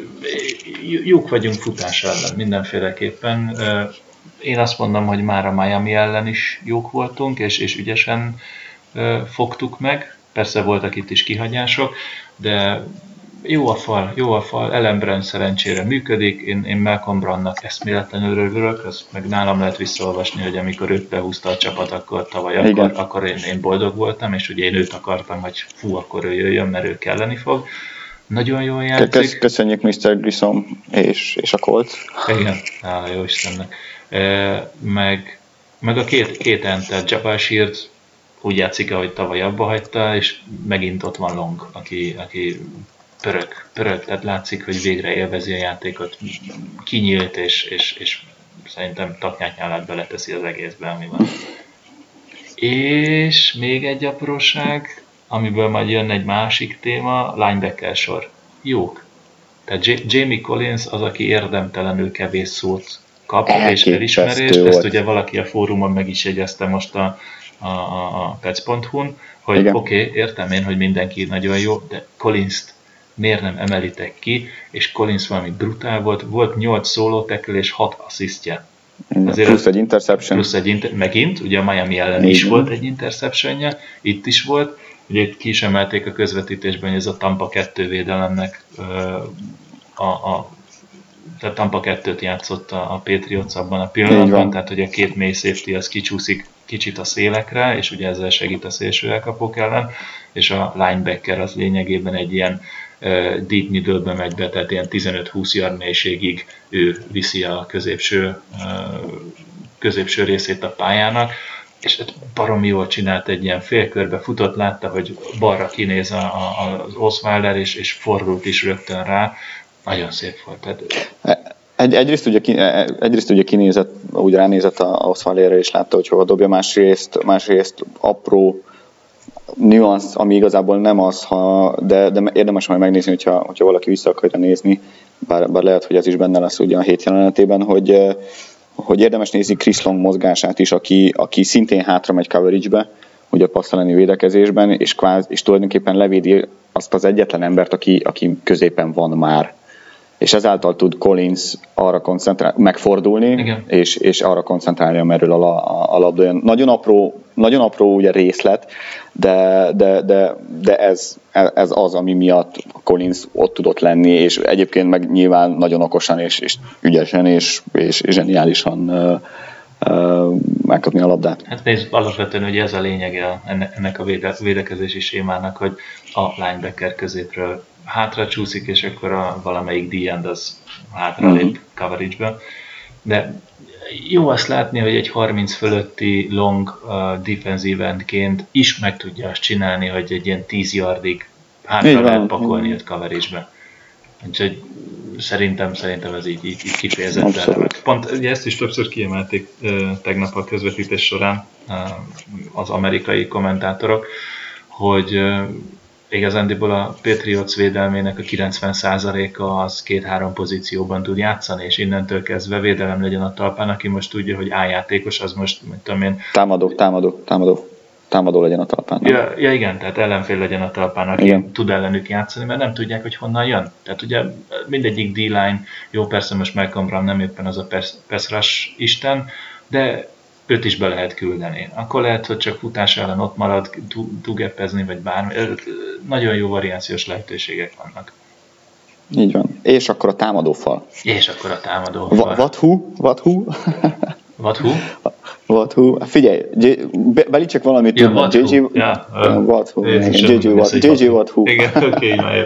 jók vagyunk futás ellen mindenféleképpen. Én azt mondom, hogy már a Miami ellen is jók voltunk, és, és ügyesen fogtuk meg. Persze voltak itt is kihagyások, de jó a fal, jó a fal, Ellen Brand szerencsére működik, én, én Malcolm Brandnak eszméletlenül örülök, azt meg nálam lehet visszaolvasni, hogy amikor őt behúzta a csapat, akkor tavaly, akkor, akkor én, én boldog voltam, és ugye én őt akartam, hogy fú, akkor ő jöjjön, mert ő kelleni fog. Nagyon jól játszik. Köszönjük Mr. Grissom és, és a Colt. Igen, hála jó Istennek. E, meg, meg a két, két enter, Jabal Shields úgy játszik, ahogy tavaly abba hagyta, és megint ott van Long, aki, aki pörög, pörög, tehát látszik, hogy végre élvezi a játékot, kinyílt, és, és, és szerintem taknyát nyálát beleteszi az egészbe, ami van. És még egy apróság, amiből majd jön egy másik téma, linebacker sor. Jók. Tehát J- Jamie Collins az, aki érdemtelenül kevés szót kap és elismerést, ezt ugye valaki a fórumon meg is jegyezte most a, a, a, a pets.hu-n, hogy oké, okay, értem én, hogy mindenki nagyon jó, de collins miért nem emelitek ki, és Collins valami brutál volt, volt 8 szóló és 6 asszisztje. Azért plusz egy interception. Plusz egy inter- megint, ugye a Miami ellen Igen. is volt egy interceptionje, itt is volt, ugye ki is emelték a közvetítésben, hogy ez a Tampa 2 védelemnek a, a tehát Tampa 2-t játszott a, a Patriots abban a pillanatban, tehát hogy a két mély safety az kicsúszik kicsit a szélekre, és ugye ezzel segít a szélső elkapók ellen, és a linebacker az lényegében egy ilyen deep middle-be megy be, tehát ilyen 15-20 yard mélységig ő viszi a középső, középső részét a pályának, és baromi jól csinált egy ilyen félkörbe, futott, látta, hogy balra kinéz a, a, az Osweiler, és, és fordult is rögtön rá, nagyon szép volt. Tehát... Egy, egyrészt, ugye, e, egyrészt ugye kinézett, úgy ránézett a Oswaldére, és látta, hogy hova dobja, másrészt, másrészt apró nüansz, ami igazából nem az, ha, de, de érdemes majd megnézni, hogyha, hogyha valaki vissza akarja nézni, bár, bár lehet, hogy ez is benne lesz ugye a hét jelenetében, hogy, hogy érdemes nézni Chris Long mozgását is, aki, aki szintén hátra megy coverage-be, ugye a passzalani védekezésben, és, kváz, és tulajdonképpen levédi azt az egyetlen embert, aki, aki középen van már és ezáltal tud Collins arra koncentrálni, megfordulni, és, és arra koncentrálni, amerről a, a, a labda jön. Nagyon apró, nagyon apró ugye részlet, de, de, de, de ez, ez az, ami miatt Collins ott tudott lenni, és egyébként meg nyilván nagyon okosan, és, és ügyesen, és, és, és zseniálisan uh, uh, megkapni a labdát. Hát nézd, alapvetően ugye ez a lényege ennek a védekezési sémának, hogy a linebacker középről hátra csúszik, és akkor a valamelyik d az hátra lép uh-huh. coverage-be. De jó azt látni, hogy egy 30 fölötti long uh, defensive endként is meg tudja azt csinálni, hogy egy ilyen 10 yardig hátra lehet pakolni őt coverage-be. Úgyhogy szerintem, szerintem ez így, így, így kifejezetten Pont ugye ezt is többször kiemelték uh, tegnap a közvetítés során uh, az amerikai kommentátorok, hogy uh, igazándiból a Patriots védelmének a 90%-a az két-három pozícióban tud játszani, és innentől kezdve védelem legyen a talpán, aki most tudja, hogy áljátékos, az most, mint tudom én... Támadó, támadó, támadó támadó legyen a talpán. Ja, ja, igen, tehát ellenfél legyen a talpán, aki igen. tud ellenük játszani, mert nem tudják, hogy honnan jön. Tehát ugye mindegyik D-line, jó persze most Malcolm Brown nem éppen az a pass rush isten, de őt is be lehet küldeni. Akkor lehet, hogy csak futás ellen ott marad, tugepezni, vagy bármi. Nagyon jó variációs lehetőségek vannak. Így van. És akkor a támadófal. És akkor a támadófal. Who? What who? What who? Figyelj, Beli csak valamit ja, tudna. JJ, ja, uh, who? JJ who? Igen, oké, okay,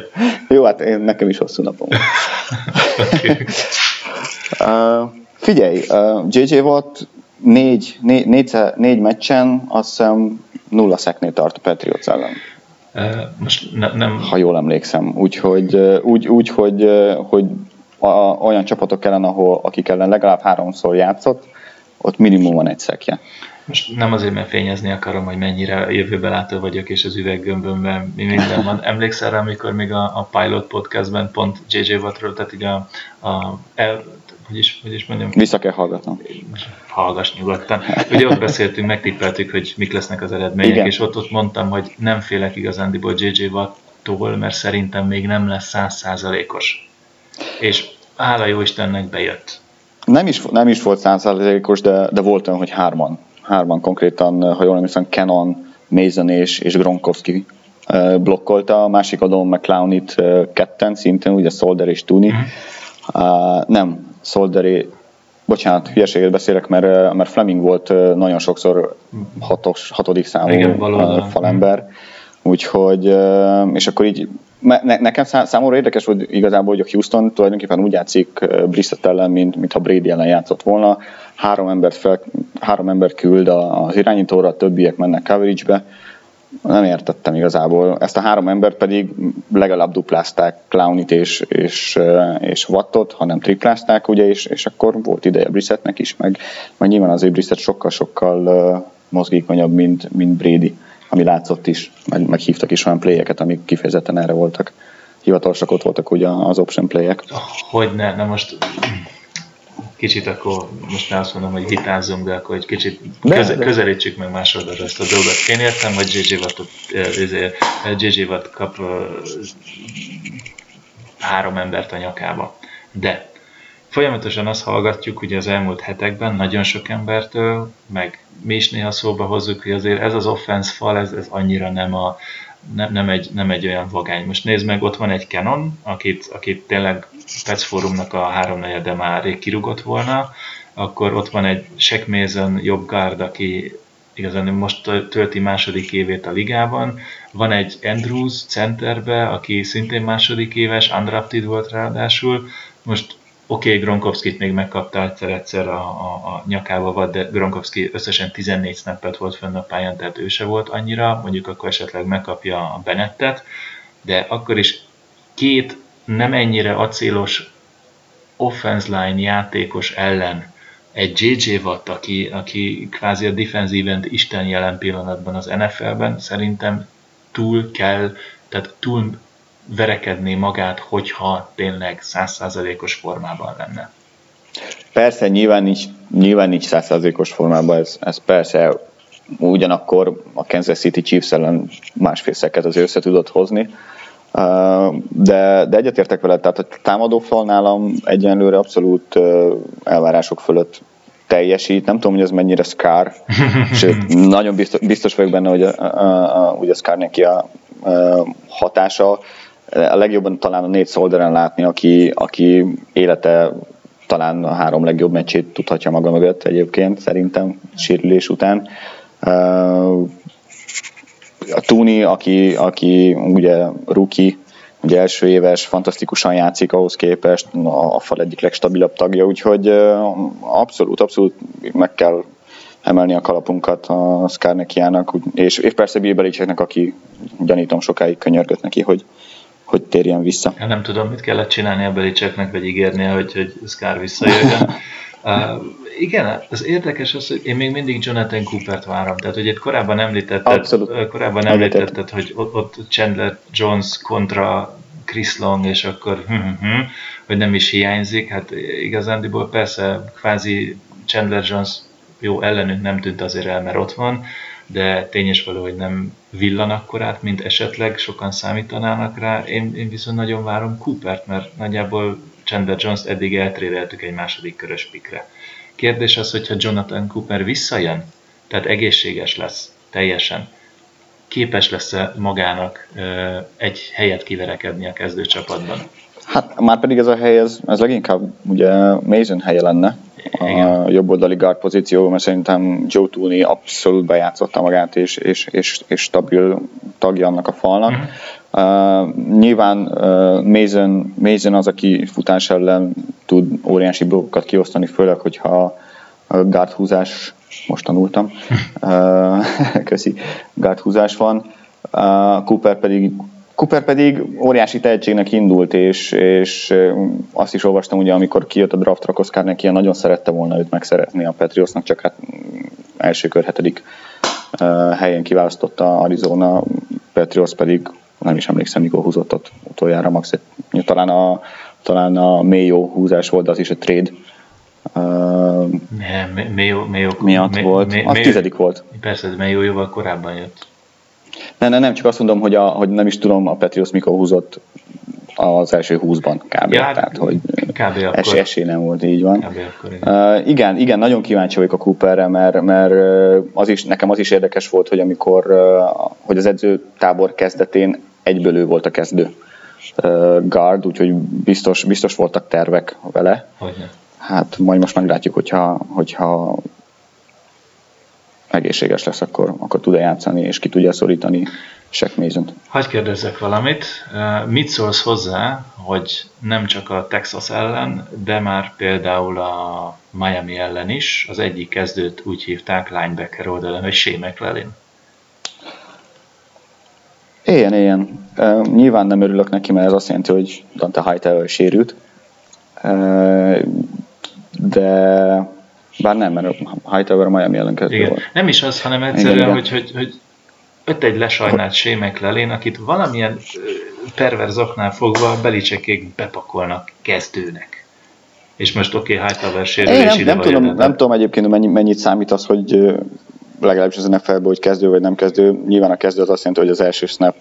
Jó, hát én, nekem is hosszú napom. okay. uh, figyelj, uh, JJ Watt négy, négy, négy, négy meccsen azt hiszem nulla szeknél tart a Patriots ellen. Most ne, nem... Ha jól emlékszem. Úgyhogy úgy, úgy hogy, hogy a, olyan csapatok ellen, ahol, akik ellen legalább háromszor játszott, ott minimum van egy szekje. Most nem azért, mert fényezni akarom, hogy mennyire jövőbe látó vagyok, és az üveggömbömben mi minden van. Emlékszel rá, amikor még a, a Pilot podcastben pont JJ Wattról, tehát így a, a el, hogy is, hogy is mondjam? Vissza kell hallgatnom. Hallgass nyugodtan. Ugye ott beszéltünk, megtippeltük, hogy mik lesznek az eredmények, Igen. és ott, ott mondtam, hogy nem félek igazándiból JJ Wattól, mert szerintem még nem lesz százszázalékos. És hála jó Istennek bejött. Nem is, nem is volt százszázalékos, de, de volt olyan, hogy hárman. Hárman konkrétan, ha jól emlékszem, Canon, Mason és, és Gronkowski blokkolta, a másik adom McClown itt ketten, szintén ugye Solder és Tuni. Uh-huh. Uh, nem, Solderi, bocsánat, hülyeséget beszélek, mert, mert Fleming volt nagyon sokszor hatos, hatodik számú Igen, falember, úgyhogy, és akkor így nekem számomra érdekes volt igazából, hogy a Houston tulajdonképpen úgy játszik Brissett ellen, mint, mintha Brady ellen játszott volna. Három embert, fel, három embert küld az irányítóra, a többiek mennek coverage-be, nem értettem igazából. Ezt a három embert pedig legalább duplázták Clownit és, és, és Wattot, hanem triplázták, ugye, és, és akkor volt ideje Brissettnek is, meg, meg nyilván azért Brissett sokkal-sokkal mozgékonyabb, mint, mint Brady, ami látszott is, meg, meg hívtak is olyan playeket, amik kifejezetten erre voltak. Hivatalosak ott voltak ugye az option playek. Hogy ne, na most kicsit akkor, most nem azt mondom, hogy vitázzunk, de akkor egy kicsit köze, közelítsük meg más oldalra ezt a dolgot. Én értem, hogy JJ Watt, JJ Watt kap három embert a nyakába. De folyamatosan azt hallgatjuk ugye az elmúlt hetekben nagyon sok embertől, meg mi is néha szóba hozzuk, hogy azért ez az offense fal, ez, ez annyira nem, a, nem, nem, egy, nem egy olyan vagány. Most nézd meg, ott van egy Canon, akit, akit tényleg Pets Forumnak a háromnegyede már rég kirugott volna, akkor ott van egy Shaq Mason jobb guard, aki igazán most tölti második évét a ligában. Van egy Andrews centerbe, aki szintén második éves, undrafted volt ráadásul. Most oké, okay, Gronkowski-t még megkapta egyszer-egyszer a, a, a nyakába de Gronkowski összesen 14 snappet volt fönn a pályán, tehát ő se volt annyira, mondjuk akkor esetleg megkapja a Benettet, de akkor is két nem ennyire acélos offense line játékos ellen egy JJ Watt, aki, aki kvázi a defensíven isten jelen pillanatban az NFL-ben, szerintem túl kell, tehát túl verekedné magát, hogyha tényleg százszázalékos formában lenne. Persze, nyilván nincs, nyilván nincs százszázalékos formában, ez, ez persze ugyanakkor a Kansas City Chiefs ellen másfél szeket az össze tudott hozni, de, de egyetértek veled, tehát a támadófal nálam egyenlőre abszolút elvárások fölött teljesít. Nem tudom, hogy ez mennyire Scar, sőt, nagyon biztos, biztos vagyok benne, hogy a, a, a, a Scar neki a, a hatása a legjobban talán a négy Solderen látni, aki, aki élete talán a három legjobb meccsét tudhatja maga mögött egyébként, szerintem sérülés után. A Tuni, aki, aki ugye rookie, ugye első éves, fantasztikusan játszik ahhoz képest, a fal egyik legstabilabb tagja, úgyhogy abszolút, abszolút meg kell emelni a kalapunkat a Skarnekiának, és, és persze Bill aki gyanítom sokáig könyörgött neki, hogy, hogy térjen vissza. Ja, nem tudom, mit kellett csinálni a Belicseknek, vagy ígérnie, hogy, hogy Scar visszajöjjön. Uh, igen, az érdekes az, hogy én még mindig Jonathan Coopert várom. Tehát, hogy itt korábban említetted, Abszolút. korábban említetted, hogy ott, ott Chandler Jones kontra Chris Long, és akkor hm, hm, hm, hogy nem is hiányzik. Hát igazándiból persze kvázi Chandler Jones jó ellenünk nem tűnt azért el, mert ott van, de tényes való, hogy nem villan akkorát, mint esetleg sokan számítanának rá. Én, én viszont nagyon várom Coopert, mert nagyjából Chandler Jones eddig eltrédeltük egy második körös pikre. Kérdés az, hogyha Jonathan Cooper visszajön, tehát egészséges lesz teljesen, képes lesz-e magának egy helyet kiverekedni a kezdőcsapatban? Hát már pedig ez a hely, ez, ez leginkább ugye Mason helye lenne, a jobb oldali guard pozíció, mert szerintem Joe Tooney abszolút bejátszotta magát, és, és, és, és stabil tagja annak a falnak. Mm-hmm. Uh, nyilván uh, Mason, Mason az, aki futás ellen tud óriási blokkokat kiosztani, főleg, hogyha a guard húzás, most tanultam, uh, köszi, guard húzás van. Uh, Cooper pedig Cooper pedig óriási tehetségnek indult, és, és azt is olvastam, ugye, amikor kijött a draftra, Koszkár neki nagyon szerette volna őt megszerezni a Patriotsnak, csak hát első kör hetedik helyen kiválasztotta Arizona, Patriots pedig nem is emlékszem, mikor húzott ott utoljára, max. Talán a, talán a Mayo húzás volt, az is a trade. Uh, nem, Mayo, Mayo, miatt Mayo, volt. Mayo, az tizedik volt. Persze, de Mayo jóval korábban jött. Nem, nem, nem, csak azt mondom, hogy, a, hogy nem is tudom, a Petrius mikor húzott az első húszban kb. Ja, tehát, hogy kb. Esély, esély nem volt, így van. Kb. Akkor, igen. Uh, igen, igen, nagyon kíváncsi vagyok a Cooperre, mert, mert az is, nekem az is érdekes volt, hogy amikor uh, hogy az edzőtábor kezdetén egyből ő volt a kezdő uh, guard, úgyhogy biztos, biztos voltak tervek vele. Hogyne. Hát majd most meglátjuk, hogyha, hogyha egészséges lesz, akkor, akkor tud-e játszani, és ki tudja szorítani Shaq mason Hagy kérdezzek valamit. Mit szólsz hozzá, hogy nem csak a Texas ellen, de már például a Miami ellen is az egyik kezdőt úgy hívták linebacker oldalon, hogy Shea McLellan? Éljen, éljen. Uh, nyilván nem örülök neki, mert ez azt jelenti, hogy Dante Hightower sérült. Uh, de bár nem, mert Hightower a Miami ellen kezdő volt. Nem is az, hanem egyszerűen, igen, hogy, hogy, hogy öt egy lesajnált sémek lelén, akit valamilyen perverzoknál fogva Belicsekék bepakolnak kezdőnek. és most oké, okay, Hightower sérülés nem, ide nem, tudom, jön, nem tudom egyébként, mennyi, mennyit számít az, hogy legalábbis az NFL-ből, hogy kezdő vagy nem kezdő. Nyilván a kezdő az azt jelenti, hogy az első snap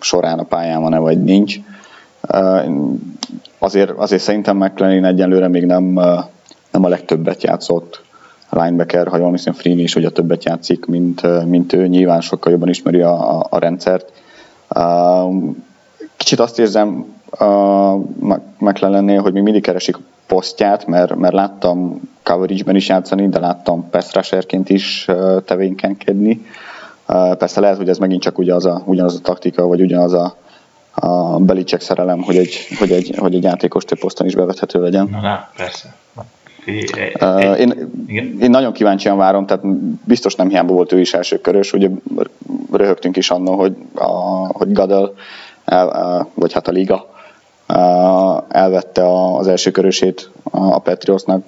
során a pályán van-e, vagy nincs. Azért, azért szerintem McLean egyenlőre még nem, nem a legtöbbet játszott linebacker, ha jól hiszem Freen is, a többet játszik, mint, mint ő. Nyilván sokkal jobban ismeri a, a, a rendszert. Kicsit azt érzem McLennél, hogy még mindig keresik posztját, mert, mert láttam coverage-ben is játszani, de láttam pass is tevékenykedni. Persze lehet, hogy ez megint csak ugyanaz a, ugyanaz a taktika, vagy ugyanaz a, a Belicek szerelem, hogy egy, hogy egy, hogy egy játékos több poszton is bevethető legyen. Na, na persze. Én, én nagyon kíváncsian várom, tehát biztos nem hiába volt ő is első körös, ugye röhögtünk is annól, hogy, a, hogy Gadel, el, vagy hát a liga elvette az első körösét a Patriotsnak,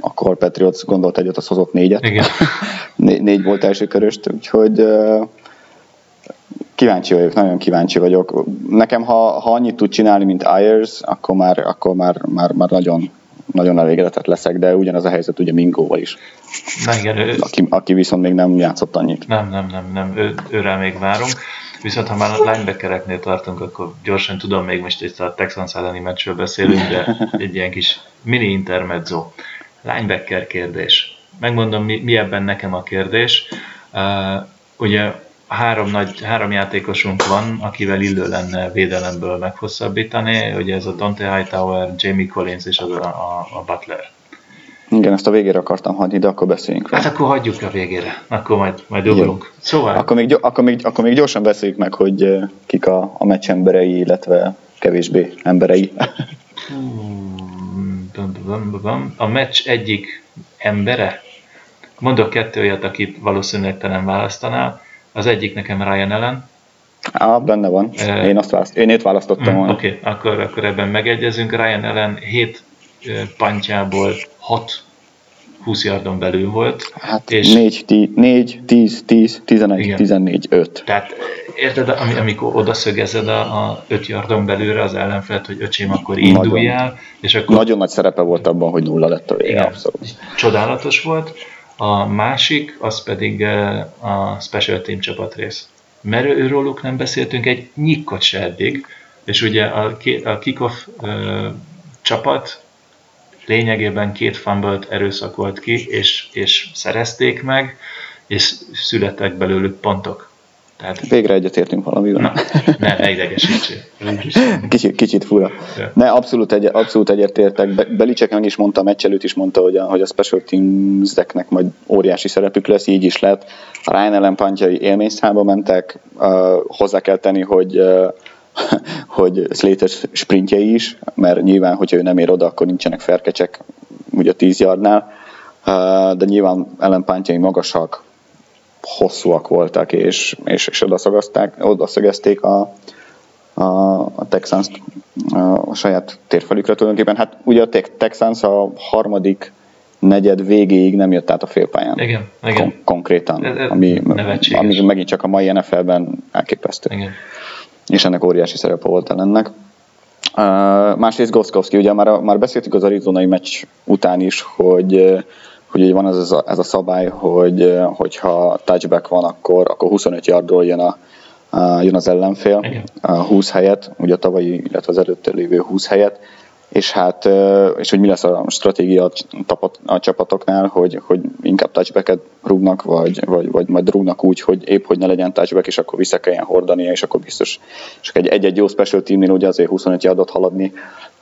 akkor Patriots gondolt egyet, az hozott négyet. Igen. Négy volt első köröst, úgyhogy kíváncsi vagyok, nagyon kíváncsi vagyok. Nekem, ha, ha annyit tud csinálni, mint Ayers, akkor már, akkor már, már, már nagyon, nagyon elégedetett leszek, de ugyanaz a helyzet ugye Mingóval is. Na igen, ő... aki, aki viszont még nem játszott annyit. Nem, nem, nem, nem, ő, őre még várunk. Viszont ha már a linebackereknél tartunk, akkor gyorsan tudom, még most itt a Texans elleni meccsről beszélünk, de egy ilyen kis mini intermezzo. Linebacker kérdés. Megmondom, mi, mi ebben nekem a kérdés. Uh, ugye három, nagy, három játékosunk van, akivel illő lenne védelemből meghosszabbítani, ugye ez a Dante Hightower, Jamie Collins és az a, a, a Butler. Igen, ezt a végére akartam hagyni, de akkor beszéljünk Hát akkor hagyjuk a végére, akkor majd, majd ugrunk. Szóval... Akkor még, akkor, még, akkor még gyorsan beszéljük meg, hogy kik a, a meccs emberei, illetve kevésbé emberei. a meccs egyik embere, mondok kettő olyat, akit valószínűleg te nem választanál, az egyik nekem Ryan Ellen. Á, benne van. Én, azt választ, én őt választottam mm, Oké, okay, akkor, akkor ebben megegyezünk. Ryan Ellen 7 pantjából 6 20 yardon belül volt. Hát és 4, 10, 4, 10, 10 11, igen. 14, 5. Tehát érted, amikor odaszögezed a, a 5 yardon belülre az ellenfelet, hogy öcsém, akkor induljál. Nagyon, és akkor... nagyon nagy szerepe volt abban, hogy nulla lett a vége, igen, abszolút. Csodálatos volt. A másik, az pedig a Special Team csapatrész. Mert őróluk nem beszéltünk egy nyikkot se eddig, és ugye a, a kickoff csapat lényegében két fumble erőszakolt ki, és, és szerezték meg, és születtek belőlük pontok. Tehát... Végre egyetértünk valamivel. Na, ne, ne idegesítsél. Kicsit, kicsit fura. Ja. Ne, abszolút, egy, abszolút egyetértek. Belicek meg is mondta, a meccs előtt is mondta, hogy a, hogy a special teams-eknek majd óriási szerepük lesz, így is lett. A Ryan Ellen pantjai élményszámba mentek, uh, hozzá kell tenni, hogy uh, hogy Slater sprintjei is, mert nyilván, hogyha ő nem ér oda, akkor nincsenek ferkecsek ugye a 10 yardnál, de nyilván ellenpántjai magasak, hosszúak voltak, és, és, és odaszögezték a, a, a Texans a saját térfelükre tulajdonképpen. Hát ugye a Texans a harmadik negyed végéig nem jött át a félpályán. Igen, igen. Kon- konkrétan. Ez, ez ami, ami megint csak a mai NFL-ben elképesztő. Igen és ennek óriási szerepe volt ennek. Uh, másrészt Goszkowski, ugye már, már beszéltük az arizonai meccs után is, hogy hogy van ez a, ez a szabály, hogy hogyha touchback van, akkor, akkor 25 yardról jön, a, a, jön az ellenfél, a 20 helyet, ugye a tavalyi, illetve az előtte lévő 20 helyet, és hát, és hogy mi lesz a stratégia a csapatoknál, hogy, hogy inkább touchbacket rúgnak, vagy, vagy, vagy majd rúgnak úgy, hogy épp hogy ne legyen touchback, és akkor vissza kelljen hordania, és akkor biztos, és egy-egy jó special teamnél ugye azért 25 yardot haladni,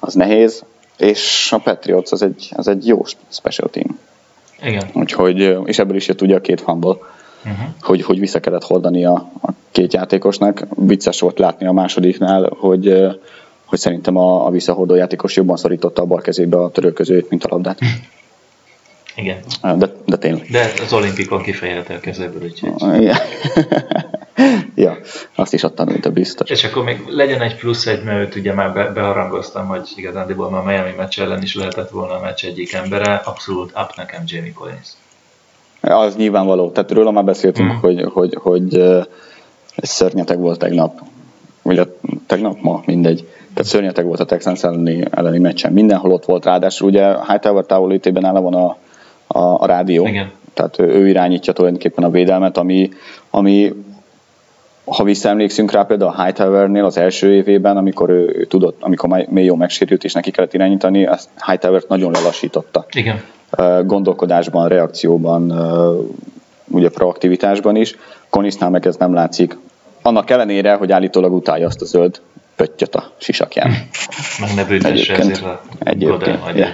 az nehéz, és a Patriots az egy, az egy jó special team. Igen. Úgyhogy, és ebből is jött ugye a két fumble, uh-huh. hogy, hogy vissza kellett hordani a, a két játékosnak. Vicces volt látni a másodiknál, hogy hogy szerintem a, a visszahordó játékos jobban szorította a bal kezébe a törölközőjét, mint a labdát. Igen. De, de tényleg. De az olimpikon kifejelte a kezéből, úgyhogy... Ja. azt is adtam, mint a biztos. És akkor még legyen egy plusz egy, mert ugye már be, beharangoztam, hogy igazándiból már Miami meccs ellen is lehetett volna a meccs egyik embere, abszolút up nekem Jamie Collins. Az nyilvánvaló, tehát róla már beszéltünk, mm. hogy, hogy, hogy, szörnyeteg volt tegnap, vagy tegnap, ma, mindegy Tehát szörnyeteg volt a Texans elleni, elleni meccsen. Mindenhol ott volt, ráadásul ugye Hightower távolítében nála van a, a, a rádió. Igen. Tehát ő, ő irányítja tulajdonképpen a védelmet, ami, ami ha visszaemlékszünk rá például a Hightowernél az első évében, amikor ő, ő tudott, amikor Mayo megsérült és neki kellett irányítani, azt Hightower-t nagyon lelassította. Igen. Gondolkodásban, reakcióban, ugye proaktivitásban is. Konisznál meg ez nem látszik. Annak ellenére, hogy állítólag utálja azt a zöld pöttyöt a sisakján. Meg ne büntesse ezért a egyébként. Ja.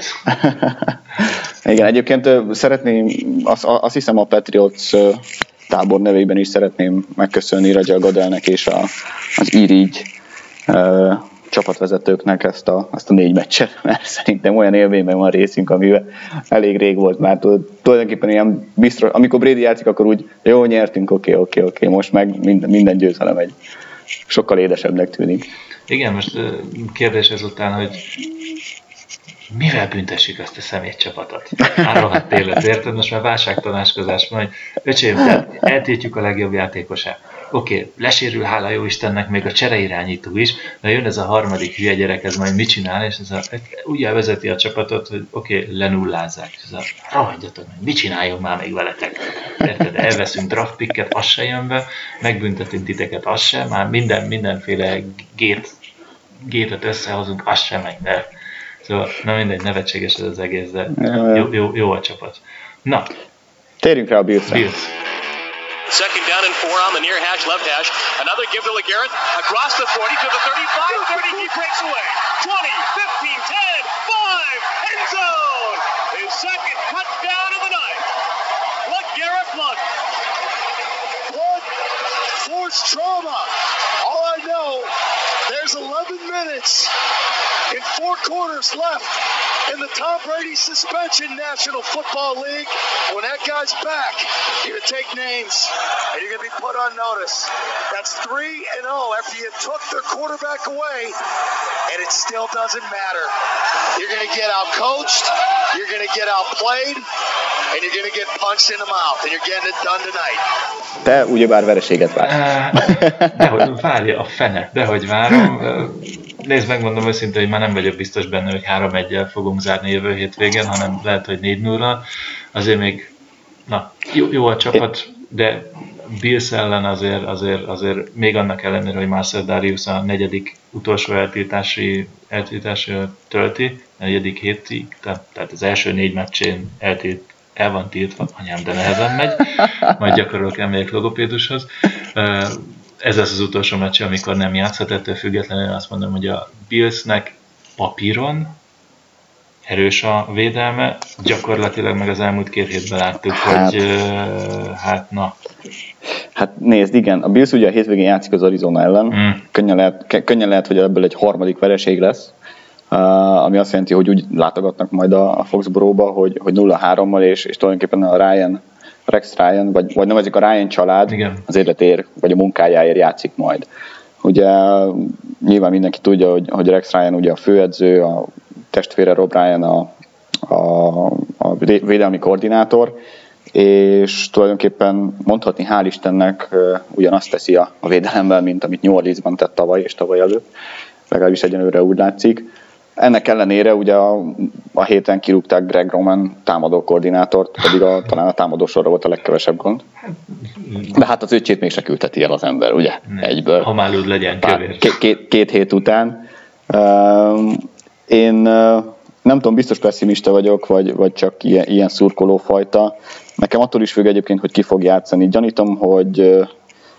Igen, egyébként szeretném, azt, azt hiszem a Patriots tábor nevében is szeretném megköszönni Rajal Gadelnek és a, az Irigy uh, csapatvezetőknek ezt a, ezt a négy meccset, mert szerintem olyan élményben van részünk, amivel elég rég volt már. Tulajdonképpen ilyen biztos, amikor Brady játszik, akkor úgy jó, nyertünk, oké, oké, oké, most meg minden, minden győzelem egy sokkal édesebbnek tűnik. Igen, most kérdés ezután, hogy mivel büntessük azt a szemét csapatot? Már rohadt élet, érted? Most már válságtanáskozás van, hogy öcsém, eltétjük a legjobb játékosát. Oké, okay, lesérül, hála jó Istennek, még a csereirányító is, de jön ez a harmadik hülye gyerek, ez majd mit csinál, és ez a, úgy elvezeti a csapatot, hogy oké, okay, lenullázzák. Ez a, rohadjatok meg, mit csináljon már még veletek? Érted? Elveszünk draft picket, az se jön be, megbüntetünk titeket, az se, már minden, mindenféle gét, gétet összehozunk, az sem megy, de Szóval, na mindegy, nevetséges ez az egész, de jó, jó, jó a csapat. Na. Térjünk rá a Bills-re. Bills. Second down and four on the near hash, left hash. Another give to LeGarrette. Across the 40 to the 35, 30. He breaks away. 20, 15, 10, 5. End zone. His second touchdown of the night. LeGarrette Blunt. What? Force trauma. All I know, there's 11 minutes in four quarters left in the Tom Brady suspension National Football League. When that guy's back, you're going to take names and you're going to be put on notice. That's 3 and 0 after you took their quarterback away, and it still doesn't matter. You're going to get out coached, you're going to get outplayed, and you're going to get punched in the mouth, and you're getting it done tonight. Te ugyebár vereséget vársz. Dehogy várja a fene, dehogy várom. Nézd, megmondom őszintén, hogy már nem vagyok biztos benne, hogy 3 1 fogunk zárni jövő hétvégén, hanem lehet, hogy 4 0 Azért még, na, jó, jó a csapat, de Bills ellen azért, azért, azért még annak ellenére, hogy Marcel Darius a negyedik utolsó eltiltási, eltiltási tölti, a negyedik hétig, tehát az első négy meccsén eltilt, el van tiltva, anyám, de nehezen megy, majd gyakorolok elmegyek logopédushoz. Ez az az utolsó meccs, amikor nem játszhat, ettől függetlenül azt mondom, hogy a Billsnek papíron erős a védelme, gyakorlatilag meg az elmúlt két hétben láttuk, hát, hogy hát na. Hát nézd, igen, a Bills ugye a hétvégén játszik az Arizona ellen, mm. könnyen, lehet, könnyen lehet, hogy ebből egy harmadik vereség lesz, ami azt jelenti, hogy úgy látogatnak majd a, a Foxborough-ba, hogy, hogy 0-3-mal, és, és tulajdonképpen a Ryan Rex Ryan, vagy, vagy nevezik a Ryan család, Igen. az életér, vagy a munkájáért játszik majd. Ugye nyilván mindenki tudja, hogy, hogy Rex Ryan ugye a főedző, a testvére Rob Ryan a, a, a védelmi koordinátor, és tulajdonképpen mondhatni hál' Istennek ugyanazt teszi a, a védelemben, mint amit New Orleansban tett tavaly és tavaly előtt, legalábbis egyenlőre úgy látszik. Ennek ellenére ugye a, a héten kirúgták Greg Roman támadó koordinátort, pedig a, talán a támadó sorra volt a legkevesebb gond. De hát az öcsét mégse küldheti el az ember, ugye? Egyből. Ha már legyen kövér. Két, két, két hét után. Uh, én uh, nem tudom, biztos pessimista vagyok, vagy, vagy csak ilyen, ilyen szurkoló fajta. Nekem attól is függ egyébként, hogy ki fog játszani. Gyanítom, hogy,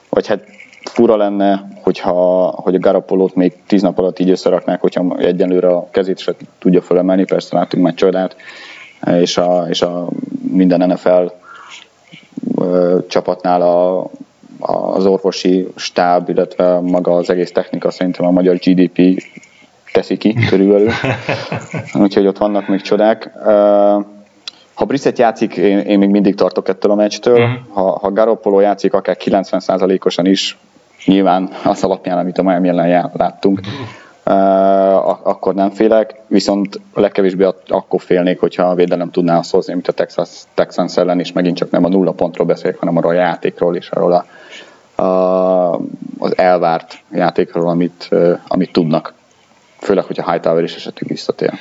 vagy hát fura lenne, hogyha, hogy a Garapolót még tíz nap alatt így összeraknák, hogyha egyenlőre a kezét se tudja fölemelni, persze látunk már csodát, és a, és a minden NFL csapatnál a, az orvosi stáb, illetve maga az egész technika szerintem a magyar GDP teszi ki körülbelül. Úgyhogy ott vannak még csodák. Ha Brissett játszik, én, én még mindig tartok ettől a meccstől. Uh-huh. Ha, ha Garoppolo játszik, akár 90%-osan is, nyilván az alapján, amit a Miami ellen láttunk, akkor nem félek, viszont legkevésbé akkor félnék, hogyha a védelem tudná azt hozni, mint a Texas, Texans ellen, és megint csak nem a nulla pontról beszélek, hanem arról a játékról és arról a, a, az elvárt játékról, amit, amit tudnak. Főleg, hogyha Hightower is esetleg visszatér.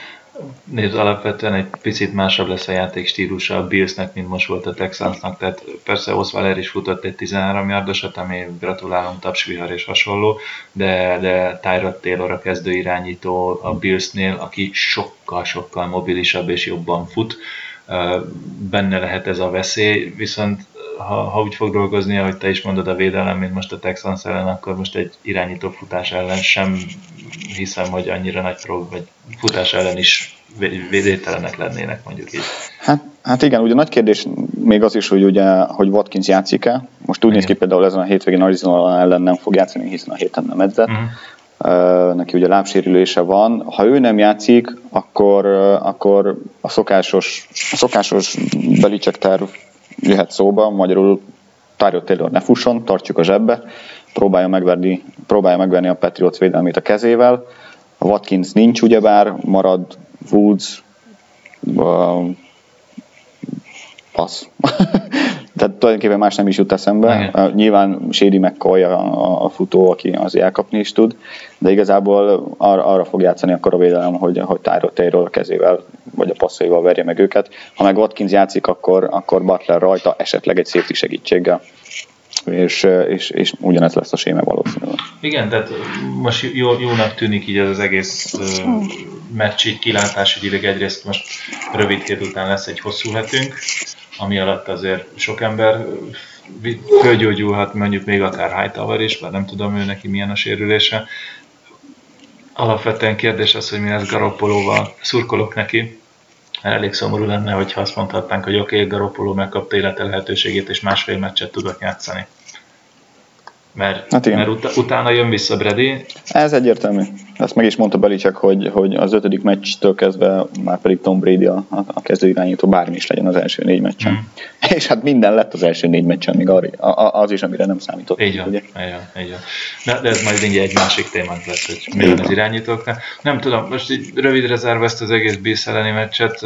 Nézd, alapvetően egy picit másabb lesz a játék stílusa a Billsnek, mint most volt a Texansnak, tehát persze Osweiler is futott egy 13 yardosat, ami gratulálom, tapsvihar és hasonló, de, de Tyrod Taylor a kezdő irányító a Billsnél, aki sokkal-sokkal mobilisabb és jobban fut, benne lehet ez a veszély, viszont ha, ha úgy fog dolgozni, ahogy te is mondod a védelem, mint most a Texans ellen, akkor most egy irányító futás ellen sem hiszem, hogy annyira nagy prób, vagy futás ellen is védételenek lennének, mondjuk így. Hát, hát igen, ugye nagy kérdés még az is, hogy ugye, hogy Watkins játszik-e. Most úgy igen. néz ki például ezen a hétvégén Arizona ellen nem fog játszani, hiszen a héten nem edzett. Uh-huh. Uh, neki ugye lábsérülése van. Ha ő nem játszik, akkor, uh, akkor a szokásos, a szokásos Belicek terv jöhet szóba, magyarul Tyrod Taylor ne fusson, tartjuk a zsebbe, próbálja megverni, próbálja megverni a Patriots védelmét a kezével. A Watkins nincs ugyebár, marad Woods, uh, passz. Tehát tulajdonképpen más nem is jut eszembe. Uh, nyilván Shady McCoy a, a futó, aki az elkapni is tud, de igazából arra, arra fog játszani akkor a védelem, hogy, hogy Tyrod Taylor a kezével vagy a passzaival verje meg őket. Ha meg Watkins játszik, akkor, akkor Butler rajta esetleg egy safety segítséggel és, és, és ugyanez lesz a séme valószínűleg. Igen, tehát most jó, jónak tűnik így az egész uh, meccs így kilátásügyileg egyrészt most rövid hét után lesz egy hosszú hetünk, ami alatt azért sok ember fölgyógyulhat, mondjuk még akár Hightower is, mert nem tudom ő neki milyen a sérülése. Alapvetően kérdés az, hogy mi lesz Garoppolóval. Szurkolok neki, elég szomorú lenne, hogyha azt mondhatnánk, hogy oké, okay, Garoppolo megkapta élete lehetőségét, és másfél meccset tudott játszani. Mert, hát mert ut- utána jön vissza Brady. Ez egyértelmű. Ezt meg is mondta Belicek, hogy, hogy az ötödik meccstől kezdve már pedig Tom Brady a, a kezdő irányító bármi is legyen az első négy meccsen. Mm. És hát minden lett az első négy meccsen, még az is, amire nem számított. Így van, ugye? így van, így van. De, de ez majd mindjárt egy másik témánk lesz, hogy mi van az irányítóknál. Nem tudom, most így rövidre zárva ezt az egész Bills elleni meccset,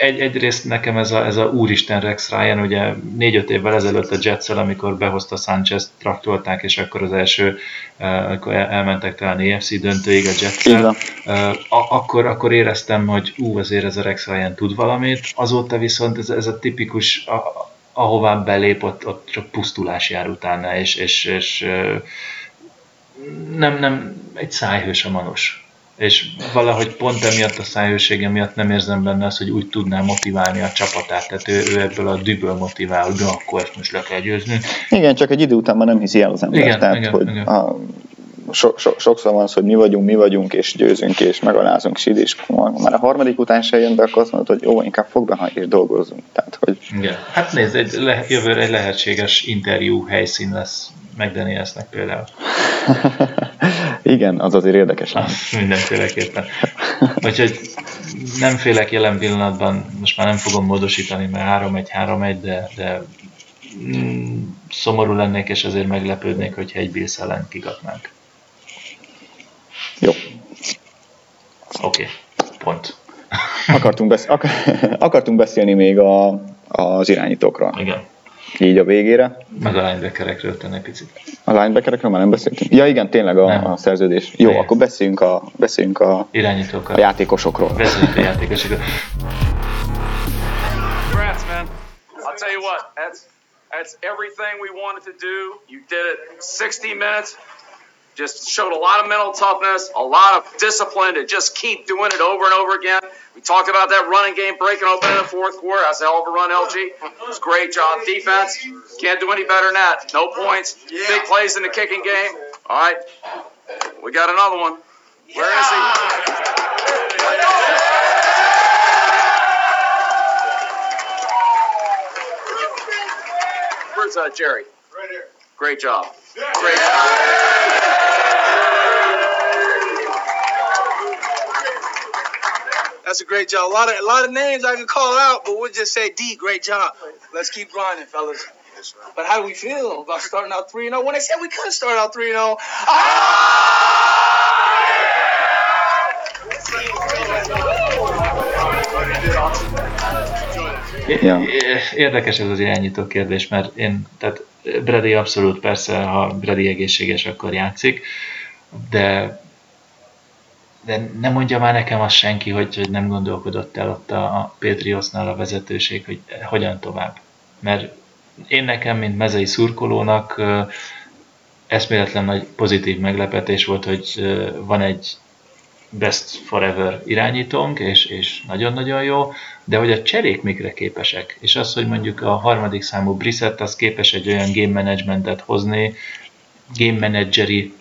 egy, egyrészt nekem ez a, ez a úristen Rex Ryan, ugye négy-öt évvel ezelőtt a jets amikor behozta Sanchez, traktolták, és akkor az első, uh, akkor elmentek talán EFC döntőig a jets uh, akkor, akkor éreztem, hogy ú, azért ez a Rex Ryan tud valamit, azóta viszont ez, ez a tipikus, a, ahová belép, ott, ott csak pusztulás jár utána, és, és, és uh, nem, nem, egy szájhős a manos és valahogy pont emiatt a szájhősége miatt nem érzem benne azt, hogy úgy tudná motiválni a csapatát, tehát ő, ő ebből a düböl motivál, hogy na, akkor ezt most le kell győzni. Igen, csak egy idő után már nem hiszi el az ember. Igen, tehát, igen, hogy igen. A, so, so, sokszor van az, hogy mi vagyunk, mi vagyunk, és győzünk, és megalázunk, sid, és már a harmadik után se jön be, akkor azt mondod, hogy jó, inkább fog be, és dolgozzunk. Tehát, hogy... Igen. Hát nézd, egy le, jövőre egy lehetséges interjú helyszín lesz McDanielsnek például. Igen, az azért érdekes. Ah, mindenféleképpen. Úgyhogy nem félek jelen pillanatban, most már nem fogom módosítani, mert 3-1-3-1, de, de mm, szomorú lennék, és azért meglepődnék, hogyha egy Bills ellen kikapnánk. Jó. Oké, okay. pont. Akartunk, besz- ak- akartunk beszélni még a, az irányítókról. Igen így a végére. Meg a linebackerekről egy picit. A linebackerekről már nem beszéltünk? Ja igen, tényleg a, nem. a szerződés. Jó, Igen. akkor beszéljünk a, beszéljünk a, Irányítókkal. a játékosokról. Beszéljünk a játékosokról. Congrats, man. I'll tell you what, that's, that's everything we wanted to do. You did it 60 minutes. Just showed a lot of mental toughness, a lot of discipline to just keep doing it over and over again. We talked about that running game breaking open in the fourth quarter. That's a hell of a run, LG. It was great job. Defense, can't do any better than that. No points. Big plays in the kicking game. All right. We got another one. Where is he? Where's uh, Jerry? Right here. Great job. Great job. That's a great job. A lot of a lot of names I can call out, but we'll just say D. Great job. Let's keep grinding, fellas. But how do we feel about starting out 3 and 0? When they said we couldn't start out 3 and 0, Ja. Érdekes ez az irányító kérdés, mert én, tehát Brady abszolút persze, ha Brady egészséges, akkor játszik. de de nem mondja már nekem azt senki, hogy, hogy nem gondolkodott el ott a, a Patriotsnál a vezetőség, hogy hogyan tovább. Mert én nekem, mint mezei szurkolónak eszméletlen nagy pozitív meglepetés volt, hogy van egy best forever irányítónk, és, és nagyon-nagyon jó, de hogy a cserék mikre képesek, és az, hogy mondjuk a harmadik számú Brissett, az képes egy olyan game managementet hozni, game manageri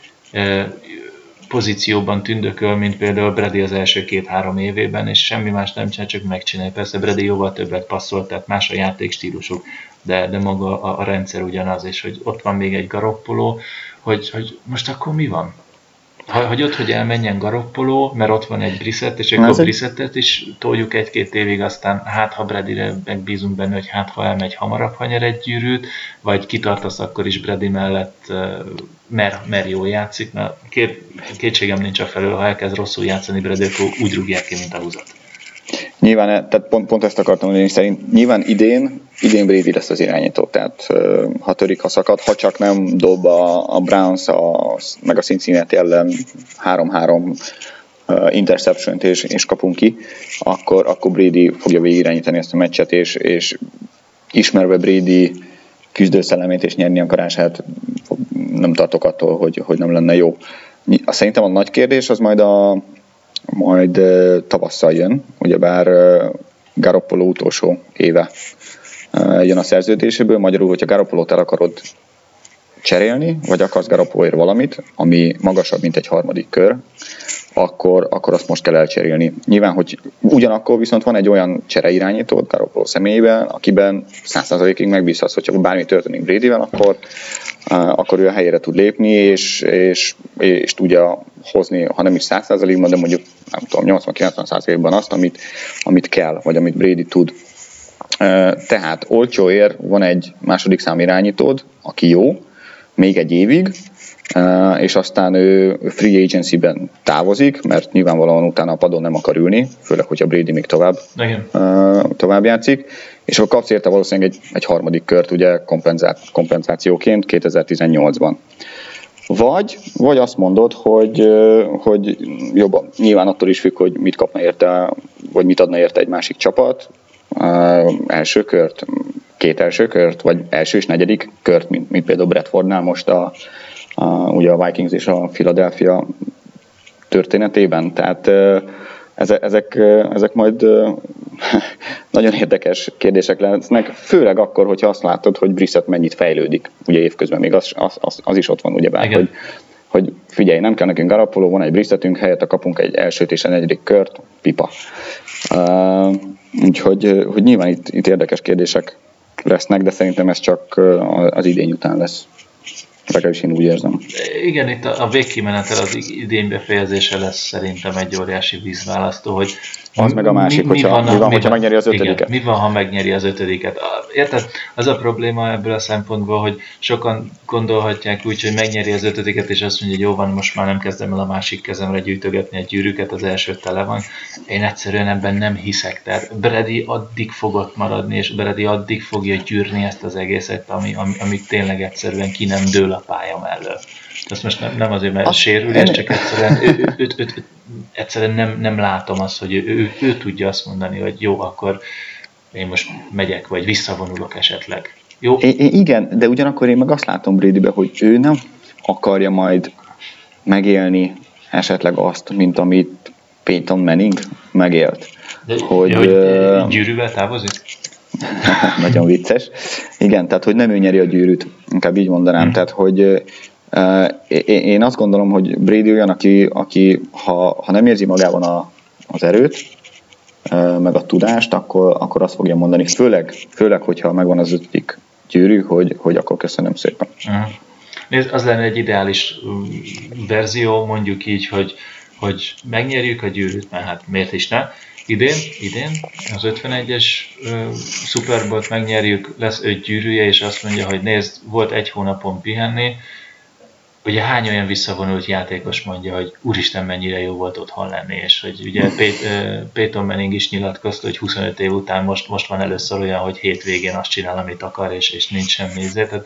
pozícióban tündököl, mint például Brady az első két-három évében, és semmi más nem csinál, csak megcsinálja. Persze Brady jóval többet passzol, tehát más a játékstílusuk, de, de maga a, a rendszer ugyanaz, és hogy ott van még egy garoppoló, hogy, hogy most akkor mi van? hagyod, hogy elmenjen Garoppolo, mert ott van egy Brissett, és akkor Brissettet is toljuk egy-két évig, aztán hát ha Bradire megbízunk benne, hogy hát ha elmegy hamarabb, ha nyer egy gyűrűt, vagy kitartasz akkor is Brady mellett, mert, mert jól játszik, mert kétségem nincs a felől, ha elkezd rosszul játszani akkor úgy rúgják ki, mint a húzat. Nyilván, e- tehát pont, pont ezt akartam mondani, szerint nyilván idén, idén Brady lesz az irányító, tehát ha törik, ha szakad, ha csak nem dob a, a Browns a, meg a Cincinnati ellen 3-3 interception és, és kapunk ki, akkor, akkor Brady fogja irányítani ezt a meccset, és, és ismerve Brady küzdőszellemét és nyerni akarását, nem tartok attól, hogy, hogy nem lenne jó. Szerintem a nagy kérdés az majd a, majd tavasszal jön, ugyebár Garoppolo utolsó éve jön a szerződéséből, magyarul, hogyha Garoppolót el akarod cserélni, vagy akarsz Garoppolóért valamit, ami magasabb, mint egy harmadik kör, akkor, akkor azt most kell elcserélni. Nyilván, hogy ugyanakkor viszont van egy olyan csereirányító Garoppolo személyében, akiben 100%-ig megbízhatsz, hogyha bármi történik Bradyvel, akkor, akkor ő a helyére tud lépni, és, és, és tudja hozni, ha nem is 100%-ban, de mondjuk nem tudom, 80-90%-ban azt, amit, amit kell, vagy amit Brady tud. Tehát olcsóért van egy második szám irányítód, aki jó, még egy évig, és aztán ő free agency-ben távozik, mert nyilvánvalóan utána a padon nem akar ülni, főleg, hogyha Brady még tovább, Igen. tovább játszik, és akkor kapsz érte valószínűleg egy, egy harmadik kört ugye kompenzá- kompenzációként 2018-ban. Vagy, vagy azt mondod, hogy, hogy jobban, nyilván attól is függ, hogy mit kapna érte, vagy mit adna érte egy másik csapat, első kört, két első kört, vagy első és negyedik kört, mint, mint például Bradfordnál most a, a, ugye a Vikings és a Philadelphia történetében. Tehát ezek, ezek majd nagyon érdekes kérdések lesznek, főleg akkor, hogyha azt látod, hogy Brissett mennyit fejlődik. Ugye évközben még az, az, az, az is ott van, ugye bár, hogy, hogy figyelj, nem kell nekünk Garapoló, van egy Brissettünk, helyette kapunk egy elsőt és egy negyedik kört, pipa. Uh, úgyhogy hogy nyilván itt, itt érdekes kérdések lesznek, de szerintem ez csak az idény után lesz. Legalábbis én úgy érzem. Igen, itt a, a végkimenetel az idén befejezése lesz szerintem egy óriási vízválasztó, hogy az meg a másik, mi, hogyha, mi van, mi van, mi hogyha megnyeri az ötödiket. Igen, mi van, ha megnyeri az ötödiket? Érted? Az a probléma ebből a szempontból, hogy sokan gondolhatják úgy, hogy megnyeri az ötödiket, és azt mondja, hogy jó van, most már nem kezdem el a másik kezemre gyűjtögetni egy gyűrűket, az első tele van. Én egyszerűen ebben nem hiszek. Tehát Brady addig fogott maradni, és Brady addig fogja gyűrni ezt az egészet, ami, ami, amíg tényleg egyszerűen ki nem dől a pálya mellől. Ezt most nem, nem azért, mert sérülés, csak egyszerűen, ő, ő, ő, ő, egyszerűen nem, nem látom azt, hogy ő, ő, ő tudja azt mondani, hogy jó, akkor én most megyek, vagy visszavonulok esetleg. Jó? I- igen, de ugyanakkor én meg azt látom Bradybe, hogy ő nem akarja majd megélni esetleg azt, mint amit Peyton Manning megélt. De, hogy, ja, hogy gyűrűvel távozik? nagyon vicces. Igen, tehát hogy nem ő nyeri a gyűrűt, inkább így mondanám. Hmm. Tehát, hogy én azt gondolom, hogy Brady olyan, aki, aki ha, ha nem érzi magában a, az erőt, meg a tudást, akkor, akkor azt fogja mondani, főleg, főleg hogyha megvan az ötödik gyűrű, hogy, hogy akkor köszönöm szépen. Uh-huh. Nézd, az lenne egy ideális verzió, mondjuk így, hogy, hogy megnyerjük a gyűrűt, mert hát miért is ne. Idén, idén? Az 51-es uh, Super Bowl-t megnyerjük, lesz öt gyűrűje, és azt mondja, hogy nézd, volt egy hónapon pihenni, ugye hány olyan visszavonult játékos mondja, hogy úristen mennyire jó volt otthon lenni, és hogy ugye Peyton Manning is nyilatkozta, hogy 25 év után most, most van először olyan, hogy hétvégén azt csinál, amit akar, és, és nincs semmi izé, tehát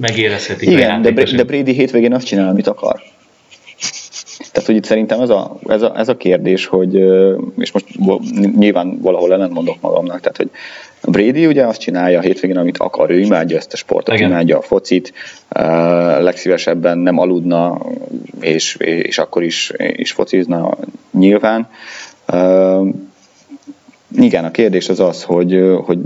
megérezhetik Igen, a de, de Brady hétvégén azt csinál, amit akar. Tehát, hogy itt szerintem ez a, ez a, ez a kérdés, hogy, és most nyilván valahol ellentmondok magamnak, tehát, hogy Brady ugye azt csinálja a hétvégén, amit akar, ő imádja ezt a sportot, Igen. imádja a focit, legszívesebben nem aludna, és, és akkor is, is focizna nyilván. Igen, a kérdés az az, hogy, hogy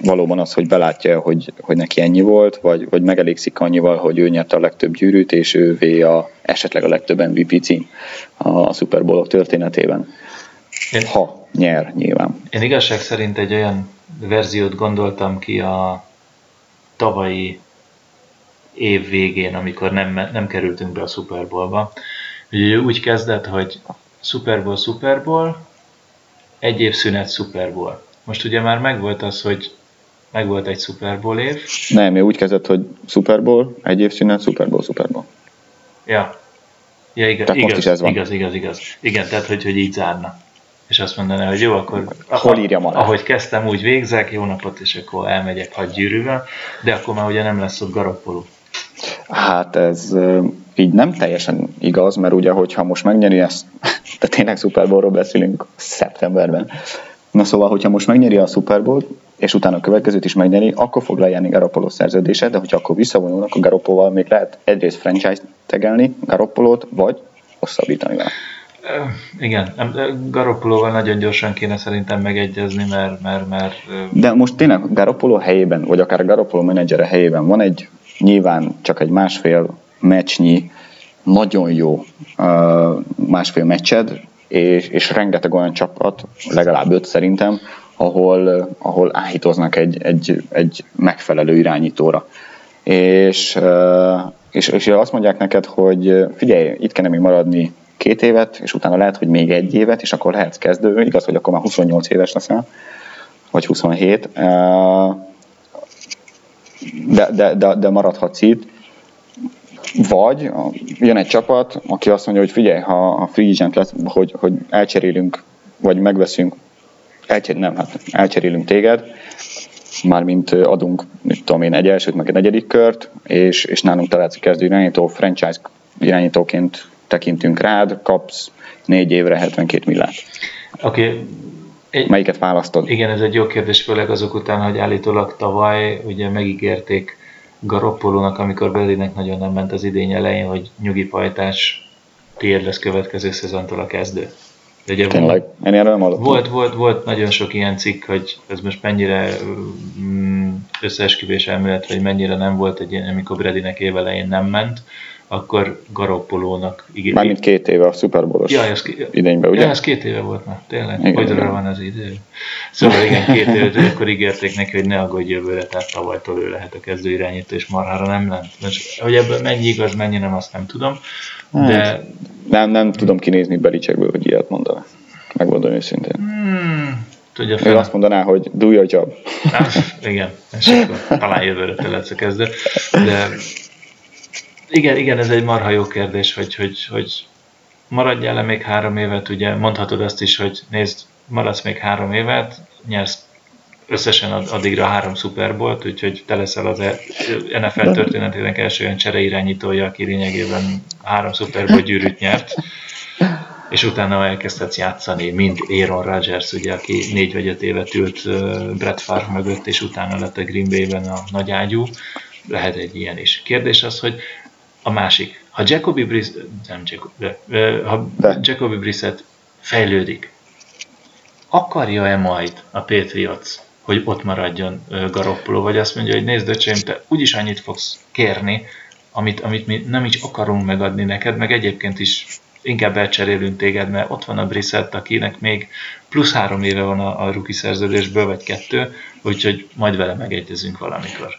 valóban az, hogy belátja, hogy, hogy neki ennyi volt, vagy, vagy megelégszik annyival, hogy ő nyerte a legtöbb gyűrűt, és ővé a, esetleg a legtöbb MVP cím a Super Bowl történetében. Én, ha nyer, nyilván. Én igazság szerint egy olyan verziót gondoltam ki a tavalyi év végén, amikor nem, nem kerültünk be a Super Bowlba. Ugye úgy kezdett, hogy Super Bowl, Super Bowl, egy év szünet Super Bowl. Most ugye már megvolt az, hogy meg volt egy Super Bowl év. Nem, úgy kezdett, hogy Super Bowl, egy év szünet, Super Bowl, Super Bowl. Ja. Ja, igaz, tehát igaz, most is ez van. igaz, igaz, igaz. Igen, tehát, hogy, hogy így zárna. És azt mondaná, hogy jó, akkor Hol írja alá? ahogy kezdtem, úgy végzek, jó napot, és akkor elmegyek hadgyűrűvel, de akkor már ugye nem lesz ott garoppoló. Hát ez így nem teljesen igaz, mert ugye, hogyha most megnyeri ezt, de tényleg Super Bowl-ról beszélünk szeptemberben, Na szóval, hogyha most megnyeri a Super Bowl-t, és utána a következőt is megnyeri, akkor fog lejárni Garoppolo szerződése, de hogyha akkor visszavonulnak, a Garoppolval még lehet egyrészt franchise tegelni Garoppolót, vagy hosszabbítani vele. Igen, Garoppolóval nagyon gyorsan kéne szerintem megegyezni, mert, mert, mert... De most tényleg Garoppolo helyében, vagy akár Garoppolo menedzsere helyében van egy nyilván csak egy másfél meccsnyi, nagyon jó másfél meccsed, és, és rengeteg olyan csapat, legalább öt szerintem, ahol, ahol áhítoznak egy, egy, egy megfelelő irányítóra. És, és, és azt mondják neked, hogy figyelj, itt kellene még maradni két évet, és utána lehet, hogy még egy évet, és akkor lehetsz kezdő. Igaz, hogy akkor már 28 éves leszel, vagy 27, de, de, de, de maradhatsz itt. Vagy jön egy csapat, aki azt mondja, hogy figyelj, ha a free agent lesz, hogy, hogy elcserélünk, vagy megveszünk, elcser, nem, hát elcserélünk téged, mármint adunk, mit tudom én, egy elsőt, meg egy negyedik kört, és, és nálunk találsz kezdő irányító, franchise irányítóként tekintünk rád, kapsz négy évre 72 millát. Oké. Okay. Egy, Melyiket választod? Igen, ez egy jó kérdés, főleg azok után, hogy állítólag tavaly ugye megígérték Garoppolónak, amikor Bellinek nagyon nem ment az idény elején, hogy nyugi pajtás, tiéd lesz következő szezontól a kezdő. De ugye Tényleg? Én erről nem Volt, volt, volt nagyon sok ilyen cikk, hogy ez most mennyire mm, összeesküvés elmélet, vagy mennyire nem volt egy ilyen, amikor Bradynek évelején nem ment, akkor Garoppolónak ígért. Mármint két éve a Super Bowl-os ja, ez, idényben, ugye? Ja, ez két éve volt már, tényleg. Igen, igen. van az idő. Szóval igen, két éve, akkor ígérték neki, hogy ne aggódj jövőre, tehát tavalytól ő lehet a kezdő irányító, és marhára nem lent. Most, hogy ebből mennyi igaz, mennyi nem, azt nem tudom. De... Hát, nem, nem tudom kinézni Belicsekből, hogy ilyet mondaná. Megmondom őszintén. Hmm, tudja fel. Ő azt mondaná, hogy do your job. Hát, igen, és akkor talán jövőre te lesz a kezdő. De igen, igen, ez egy marha jó kérdés, hogy, hogy, hogy maradjál le még három évet, ugye mondhatod azt is, hogy nézd, maradsz még három évet, nyersz összesen addigra három Super Bowl-t, úgyhogy te leszel az NFL történetének első olyan csereirányítója, aki lényegében három Super Bowl gyűrűt nyert, és utána elkezdhetsz játszani, mint Aaron Rodgers, ugye, aki négy vagy öt évet ült Brett Favre mögött, és utána lett a Green Bay-ben a nagy ágyú. Lehet egy ilyen is. Kérdés az, hogy a másik, ha Jacoby Brissett, nem Jacob, de, ha de. Jacoby Brissett fejlődik, akarja-e majd a Patriots, hogy ott maradjon Garoppolo, vagy azt mondja, hogy nézd, öcsém, te úgyis annyit fogsz kérni, amit, amit mi nem is akarunk megadni neked, meg egyébként is inkább elcserélünk téged, mert ott van a Brissett, akinek még plusz három éve van a, a rookie szerződésből, vagy kettő, úgyhogy majd vele megegyezünk valamikor.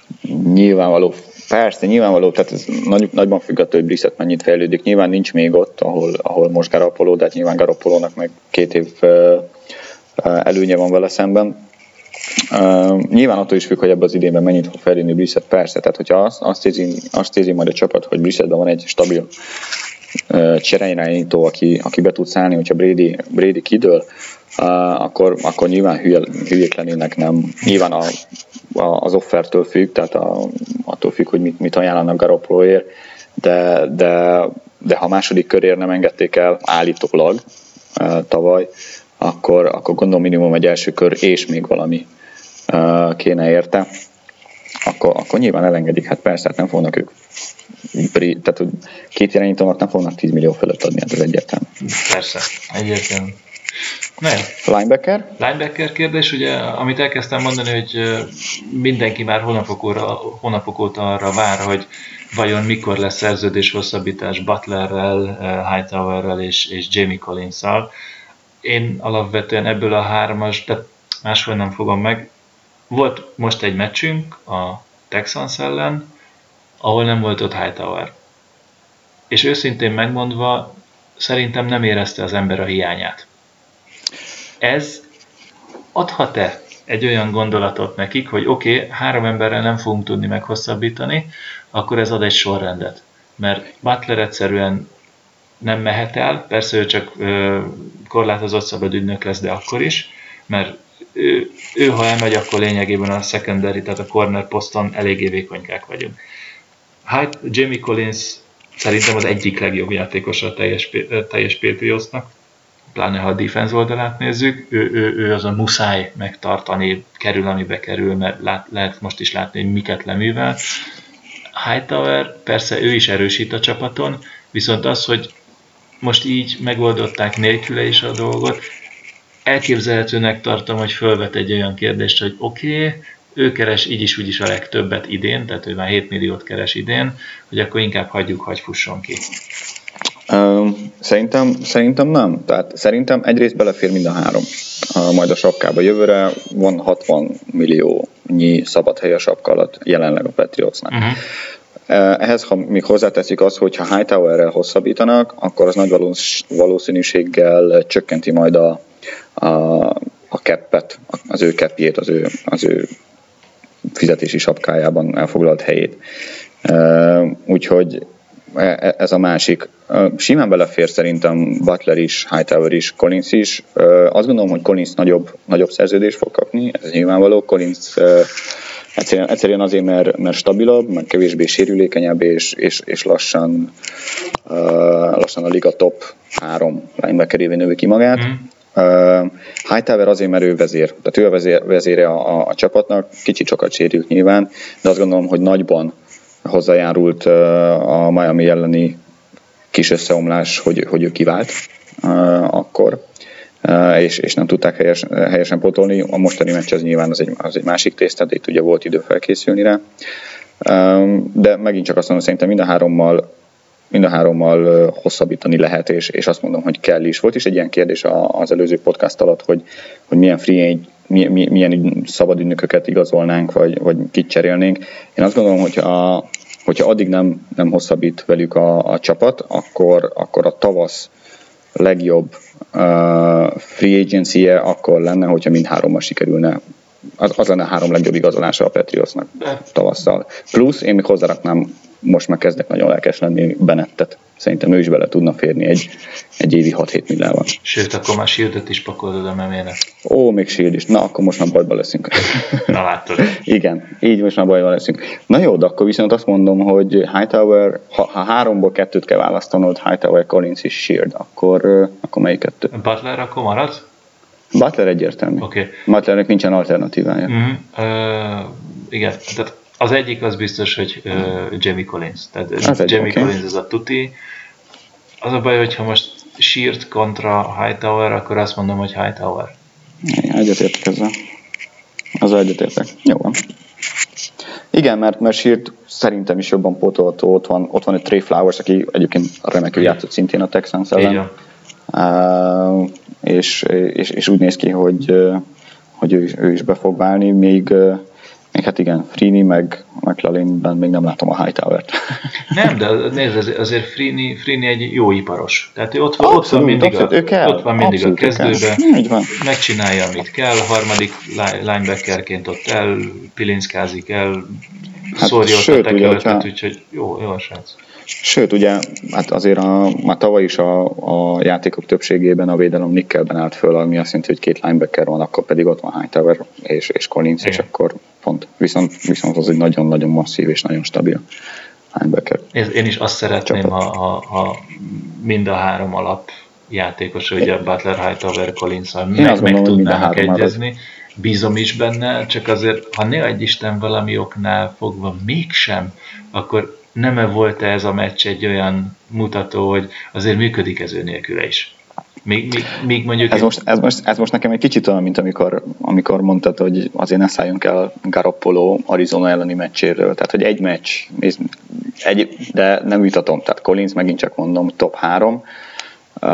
Nyilvánvaló Persze, nyilvánvaló, tehát ez nagy, nagyban függ attól, hogy Brissett mennyit fejlődik. Nyilván nincs még ott, ahol, ahol most Garapoló, de hát nyilván Garapolónak meg két év előnye van vele szemben. Uh, nyilván attól is függ, hogy ebben az idénben mennyit fog fejlődni Brissett, persze. Tehát, hogyha azt, azt, érzi, azt érzi majd a csapat, hogy Brissettben van egy stabil uh, aki, aki be tud szállni, hogyha Brady, Brady kidől, uh, akkor, akkor nyilván hülye, hülyék lennének, nem. Nyilván a, a, az offertől függ, tehát a, attól függ, hogy mit, mit ajánlanak Garoppoloért, de, de de ha második körért nem engedték el állítólag tavaly, akkor, akkor gondolom minimum egy első kör és még valami kéne érte, akkor, akkor nyilván elengedik, hát persze, hát nem fognak ők tehát két irányítónak nem fognak 10 millió fölött adni, hát ez egyértelmű. Persze, egyértelmű. Ne. Linebacker? Linebacker kérdés, ugye, amit elkezdtem mondani, hogy mindenki már hónapok, óra, hónapok óta arra vár, hogy vajon mikor lesz szerződés hosszabbítás Butlerrel, Hightowerrel és, és Jamie Collins-szal. Én alapvetően ebből a hármas, de máshol nem fogom meg. Volt most egy meccsünk a Texans ellen, ahol nem volt ott Hightower. És őszintén megmondva, szerintem nem érezte az ember a hiányát. Ez adhat-e egy olyan gondolatot nekik, hogy oké, okay, három emberrel nem fogunk tudni meghosszabbítani, akkor ez ad egy sorrendet. Mert Butler egyszerűen nem mehet el, persze ő csak ö, korlátozott szabad ügynök lesz, de akkor is, mert ő, ő, ha elmegy, akkor lényegében a secondary, tehát a corner poszton eléggé vékonykák vagyunk. Hát Jamie Collins szerintem az egyik legjobb játékos a teljes, teljes Patriotsnak, pláne ha a defense oldalát nézzük, ő, ő, ő az a muszáj megtartani, kerül, amibe kerül, mert lát, lehet most is látni, hogy miket leművel. Hightower, persze ő is erősít a csapaton, viszont az, hogy most így megoldották nélküle is a dolgot, elképzelhetőnek tartom, hogy fölvet egy olyan kérdést, hogy oké, okay, ő keres így is úgy is a legtöbbet idén, tehát ő már 7 milliót keres idén, hogy akkor inkább hagyjuk, hogy fusson ki. Szerintem, szerintem nem. Tehát szerintem egyrészt belefér mind a három. Majd a sapkába jövőre van 60 milliónyi szabad hely a sapka alatt jelenleg a Patriotsnak. Uh-huh. Ehhez, ha még hozzáteszik azt, hogy ha Hightowerrel hosszabbítanak, akkor az nagy valószínűséggel csökkenti majd a, a, a keppet, az ő keppjét, az ő, az ő fizetési sapkájában elfoglalt helyét. Úgyhogy ez a másik. Simán belefér szerintem Butler is, Hightower is, Collins is. Azt gondolom, hogy Collins nagyobb, nagyobb szerződést fog kapni, ez nyilvánvaló. Collins egyszerűen, egyszerűen azért, mert, mert stabilabb, mert kevésbé sérülékenyebb, és, és, és lassan, lassan a liga top három linebackerévé növi ki magát. Mm. Uh, Hightower azért, mert ő vezér, tehát ő a vezér, vezére a, a, a csapatnak, kicsit sokat sérült nyilván, de azt gondolom, hogy nagyban hozzájárult a Miami elleni kis összeomlás, hogy, hogy ő kivált akkor, és, és nem tudták helyes, helyesen potolni. A mostani meccs az nyilván az egy, az egy másik tészta, de itt ugye volt idő felkészülni rá. De megint csak azt mondom, szerintem mind a hárommal mind a hárommal hosszabbítani lehet, és, és azt mondom, hogy kell is. Volt is egy ilyen kérdés az előző podcast alatt, hogy, hogy milyen free milyen, milyen szabad ügynököket igazolnánk, vagy, vagy kit cserélnénk. Én azt gondolom, hogy a, hogyha addig nem, nem hosszabbít velük a, a csapat, akkor, akkor a tavasz legjobb uh, free agency -e akkor lenne, hogyha mindhárommal sikerülne az, az lenne a három legjobb igazolása a Patriotsnak tavasszal. Plusz én még hozzáraknám most már kezdek nagyon lelkes lenni Benettet. Szerintem ő is bele tudna férni egy, egy évi 6-7 milliával. Sőt, akkor már Shieldet is pakolod a memének. Ó, még Shield is. Na, akkor most már bajba leszünk. Na látod. Igen, így most már bajba leszünk. Na jó, de akkor viszont azt mondom, hogy Hightower, ha, ha háromból kettőt kell választanod, Hightower, Collins és Shield, akkor, akkor melyik kettő? Butler akkor marad? Butler egyértelmű. Okay. Butlernek nincsen alternatívája. Uh-huh. Uh, igen, tehát az egyik az biztos, hogy uh, Jamie Collins. Tehát az Jamie okay. Collins az a tuti. Az a baj, hogyha most sírt kontra Hightower, akkor azt mondom, hogy Hightower. Igen, egyetértek ezzel. Az egyetértek. Jó van. Igen, mert, mert sírt szerintem is jobban pótolható. Ott van, ott van egy Trey Flowers, aki egyébként remekül játszott szintén a Texans ellen. Uh, és, és, és, úgy néz ki, hogy, hogy ő, ő is be fog válni, még még hát igen, Frini meg McLarenben még nem látom a Hightower-t. Nem, de nézd, azért Frini, Frini egy jó iparos. Tehát ő ott van, abszolút, ott van mindig, abszolút, a, kell, ott van mindig a kezdőben, megcsinálja, amit kell, harmadik linebackerként ott el, pilinszkázik el, hát szórja ott a tekelőket, úgyhogy jó, jó a srác. Sőt, ugye, hát azért a, már tavaly is a, a játékok többségében a védelem nickelben állt föl, ami azt jelenti, hogy két linebacker van, akkor pedig ott van Hightower és, és Collins, Igen. és akkor pont. Viszont, viszont az egy nagyon-nagyon masszív és nagyon stabil linebacker. Én is azt szeretném, ha, ha, ha mind a három alap játékos, ugye Butler, Hightower, Collins, meg, meg tudnának egyezni. Bízom is benne, csak azért, ha ne egy Isten valami oknál fogva mégsem, akkor nem -e volt -e ez a meccs egy olyan mutató, hogy azért működik ez ő nélküle is? Még, még, még mondjuk... Ez, most, ez, most, ez most nekem egy kicsit olyan, mint amikor, amikor mondtad, hogy azért ne szálljunk el Garoppolo Arizona elleni meccséről. Tehát, hogy egy meccs, egy, de nem vitatom. Tehát Collins megint csak mondom, top 3. Uh,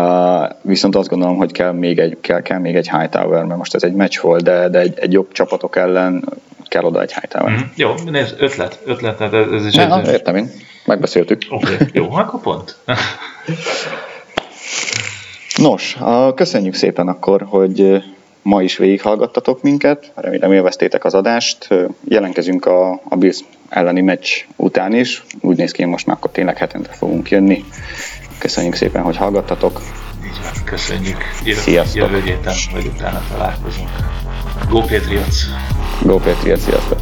viszont azt gondolom, hogy kell még egy, kell, kell még egy Hightower, mert most ez egy meccs volt, de, de egy, egy jobb csapatok ellen kell oda egy Hightower. Mm-hmm. Jó, nézd, ötlet, ötlet, ez, ez is ne, egy... Értem én, megbeszéltük. Oké, okay. jó, akkor pont. Nos, köszönjük szépen akkor, hogy ma is végighallgattatok minket, remélem élveztétek az adást. Jelenkezünk a, a Bills elleni meccs után is, úgy néz ki, most már akkor tényleg hetente fogunk jönni. Köszönjük szépen, hogy hallgattatok. Így van, köszönjük. Jövő, sziasztok. Jövő héten, vagy utána találkozunk. Go Patriots! Go Patriots, e asta.